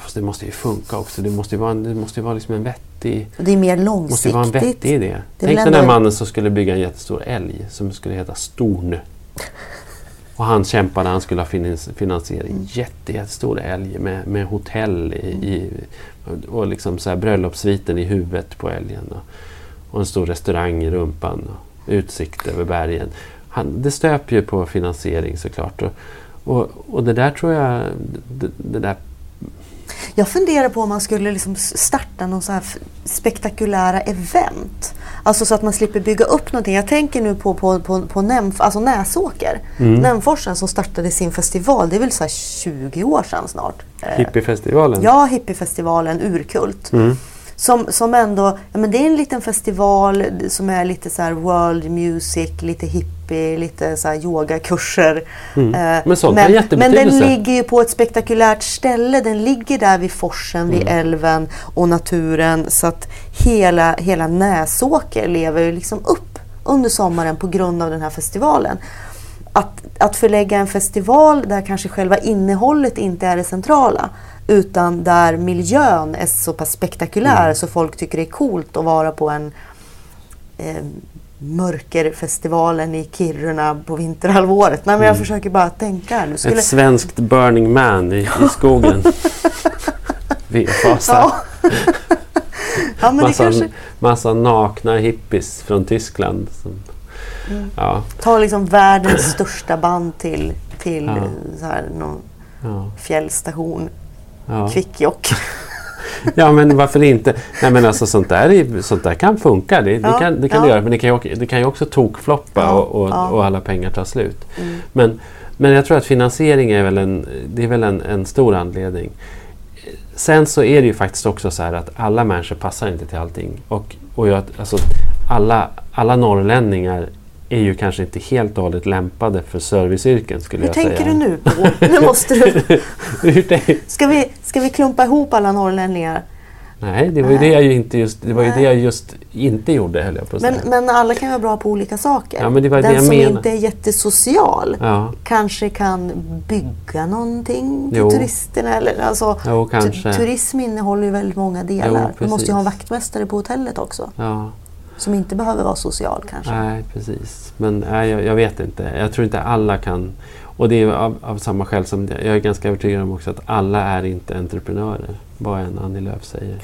Fast det måste ju funka också. Det måste ju vara, det måste ju vara liksom en vettig Och det är mer Det måste vara en långsiktigt. vettig idé. Det Tänk den ändå- mannen som skulle bygga en jättestor älg som skulle heta Storn. [laughs] Och han kämpade, han skulle ha finans- finansiering. Mm. Jätte, jättestor älg med, med hotell i, i, och liksom så här bröllopssviten i huvudet på älgen. Och, och en stor restaurang i rumpan. Och utsikt över bergen. Han, det stöper ju på finansiering såklart. Och, och, och det där tror jag, det, det där Jag funderar på om man skulle liksom starta någon så här spektakulära event. Alltså så att man slipper bygga upp någonting. Jag tänker nu på, på, på, på Nämf, alltså Näsåker. Mm. Nämforsen som startade sin festival, det är väl så här 20 år sedan snart. Eh, Hippiefestivalen? Ja, hippiefestivalen Urkult. Mm. Som, som ändå, ja men det är en liten festival som är lite så world music, lite hippie, lite så här yogakurser. Mm. Eh, Men sånt har men, men jättebetydelse. den ligger ju på ett spektakulärt ställe. Den ligger där vid forsen, vid Mm. älven och naturen. Så att hela, hela Näsåker lever ju liksom upp under sommaren på grund av den här festivalen. Att, att förlägga en festival där kanske själva innehållet inte är det centrala utan där miljön är så pass spektakulär Mm. så folk tycker det är coolt att vara på en eh, Mörkerfestivalen i Kiruna på vinterhalvåret. Nej, men jag Mm. försöker bara tänka här. Skulle, Ett svenskt Burning Man i, i skogen. [laughs] V-fasa. ja. ja, det massa, kanske massa nakna hippies från Tyskland. Som, Mm. ja, tar liksom världens största band till, till Ja. så här, någon ja, fjällstation, ja. Kvikkjokk. [laughs] ja, men varför inte? Nej, men alltså, sånt, där är, sånt där kan funka. Det, det Ja, kan, det kan ja. det göra. Men det kan ju, också- det kan ju också tokfloppa Ja, och, och, och alla pengar tar slut. Mm. Men, men jag tror att finansiering är väl en, det är väl en, en stor anledning. Sen så är det ju faktiskt också så här att alla människor passar inte till allting. Och, och jag, alltså, alla, alla norrlänningar är ju kanske inte helt och hållet lämpade för serviceyrken skulle Hur jag tänker säga. du nu Paul? [laughs] Nu måste du... Hur tänker- Ska vi, ska vi klumpa ihop alla norrlänningar? Nej, det var ju det jag inte just, det var ju det jag just inte gjorde höll jag på att säga. Men, men alla kan vara bra på olika saker. Ja, Den som menar. inte är jättesocial Ja, kanske kan bygga någonting till Jo. turisterna. Eller, alltså, jo turism innehåller ju väldigt många delar. Jo, du måste ju ha en vaktmästare på hotellet också. Ja, som inte behöver vara social kanske. nej precis. Men nej, jag, jag vet inte. Jag tror inte alla kan. Och det är av, av samma skäl som jag är ganska övertygad om också att alla är inte entreprenörer. Vad än Annie Lööf säger.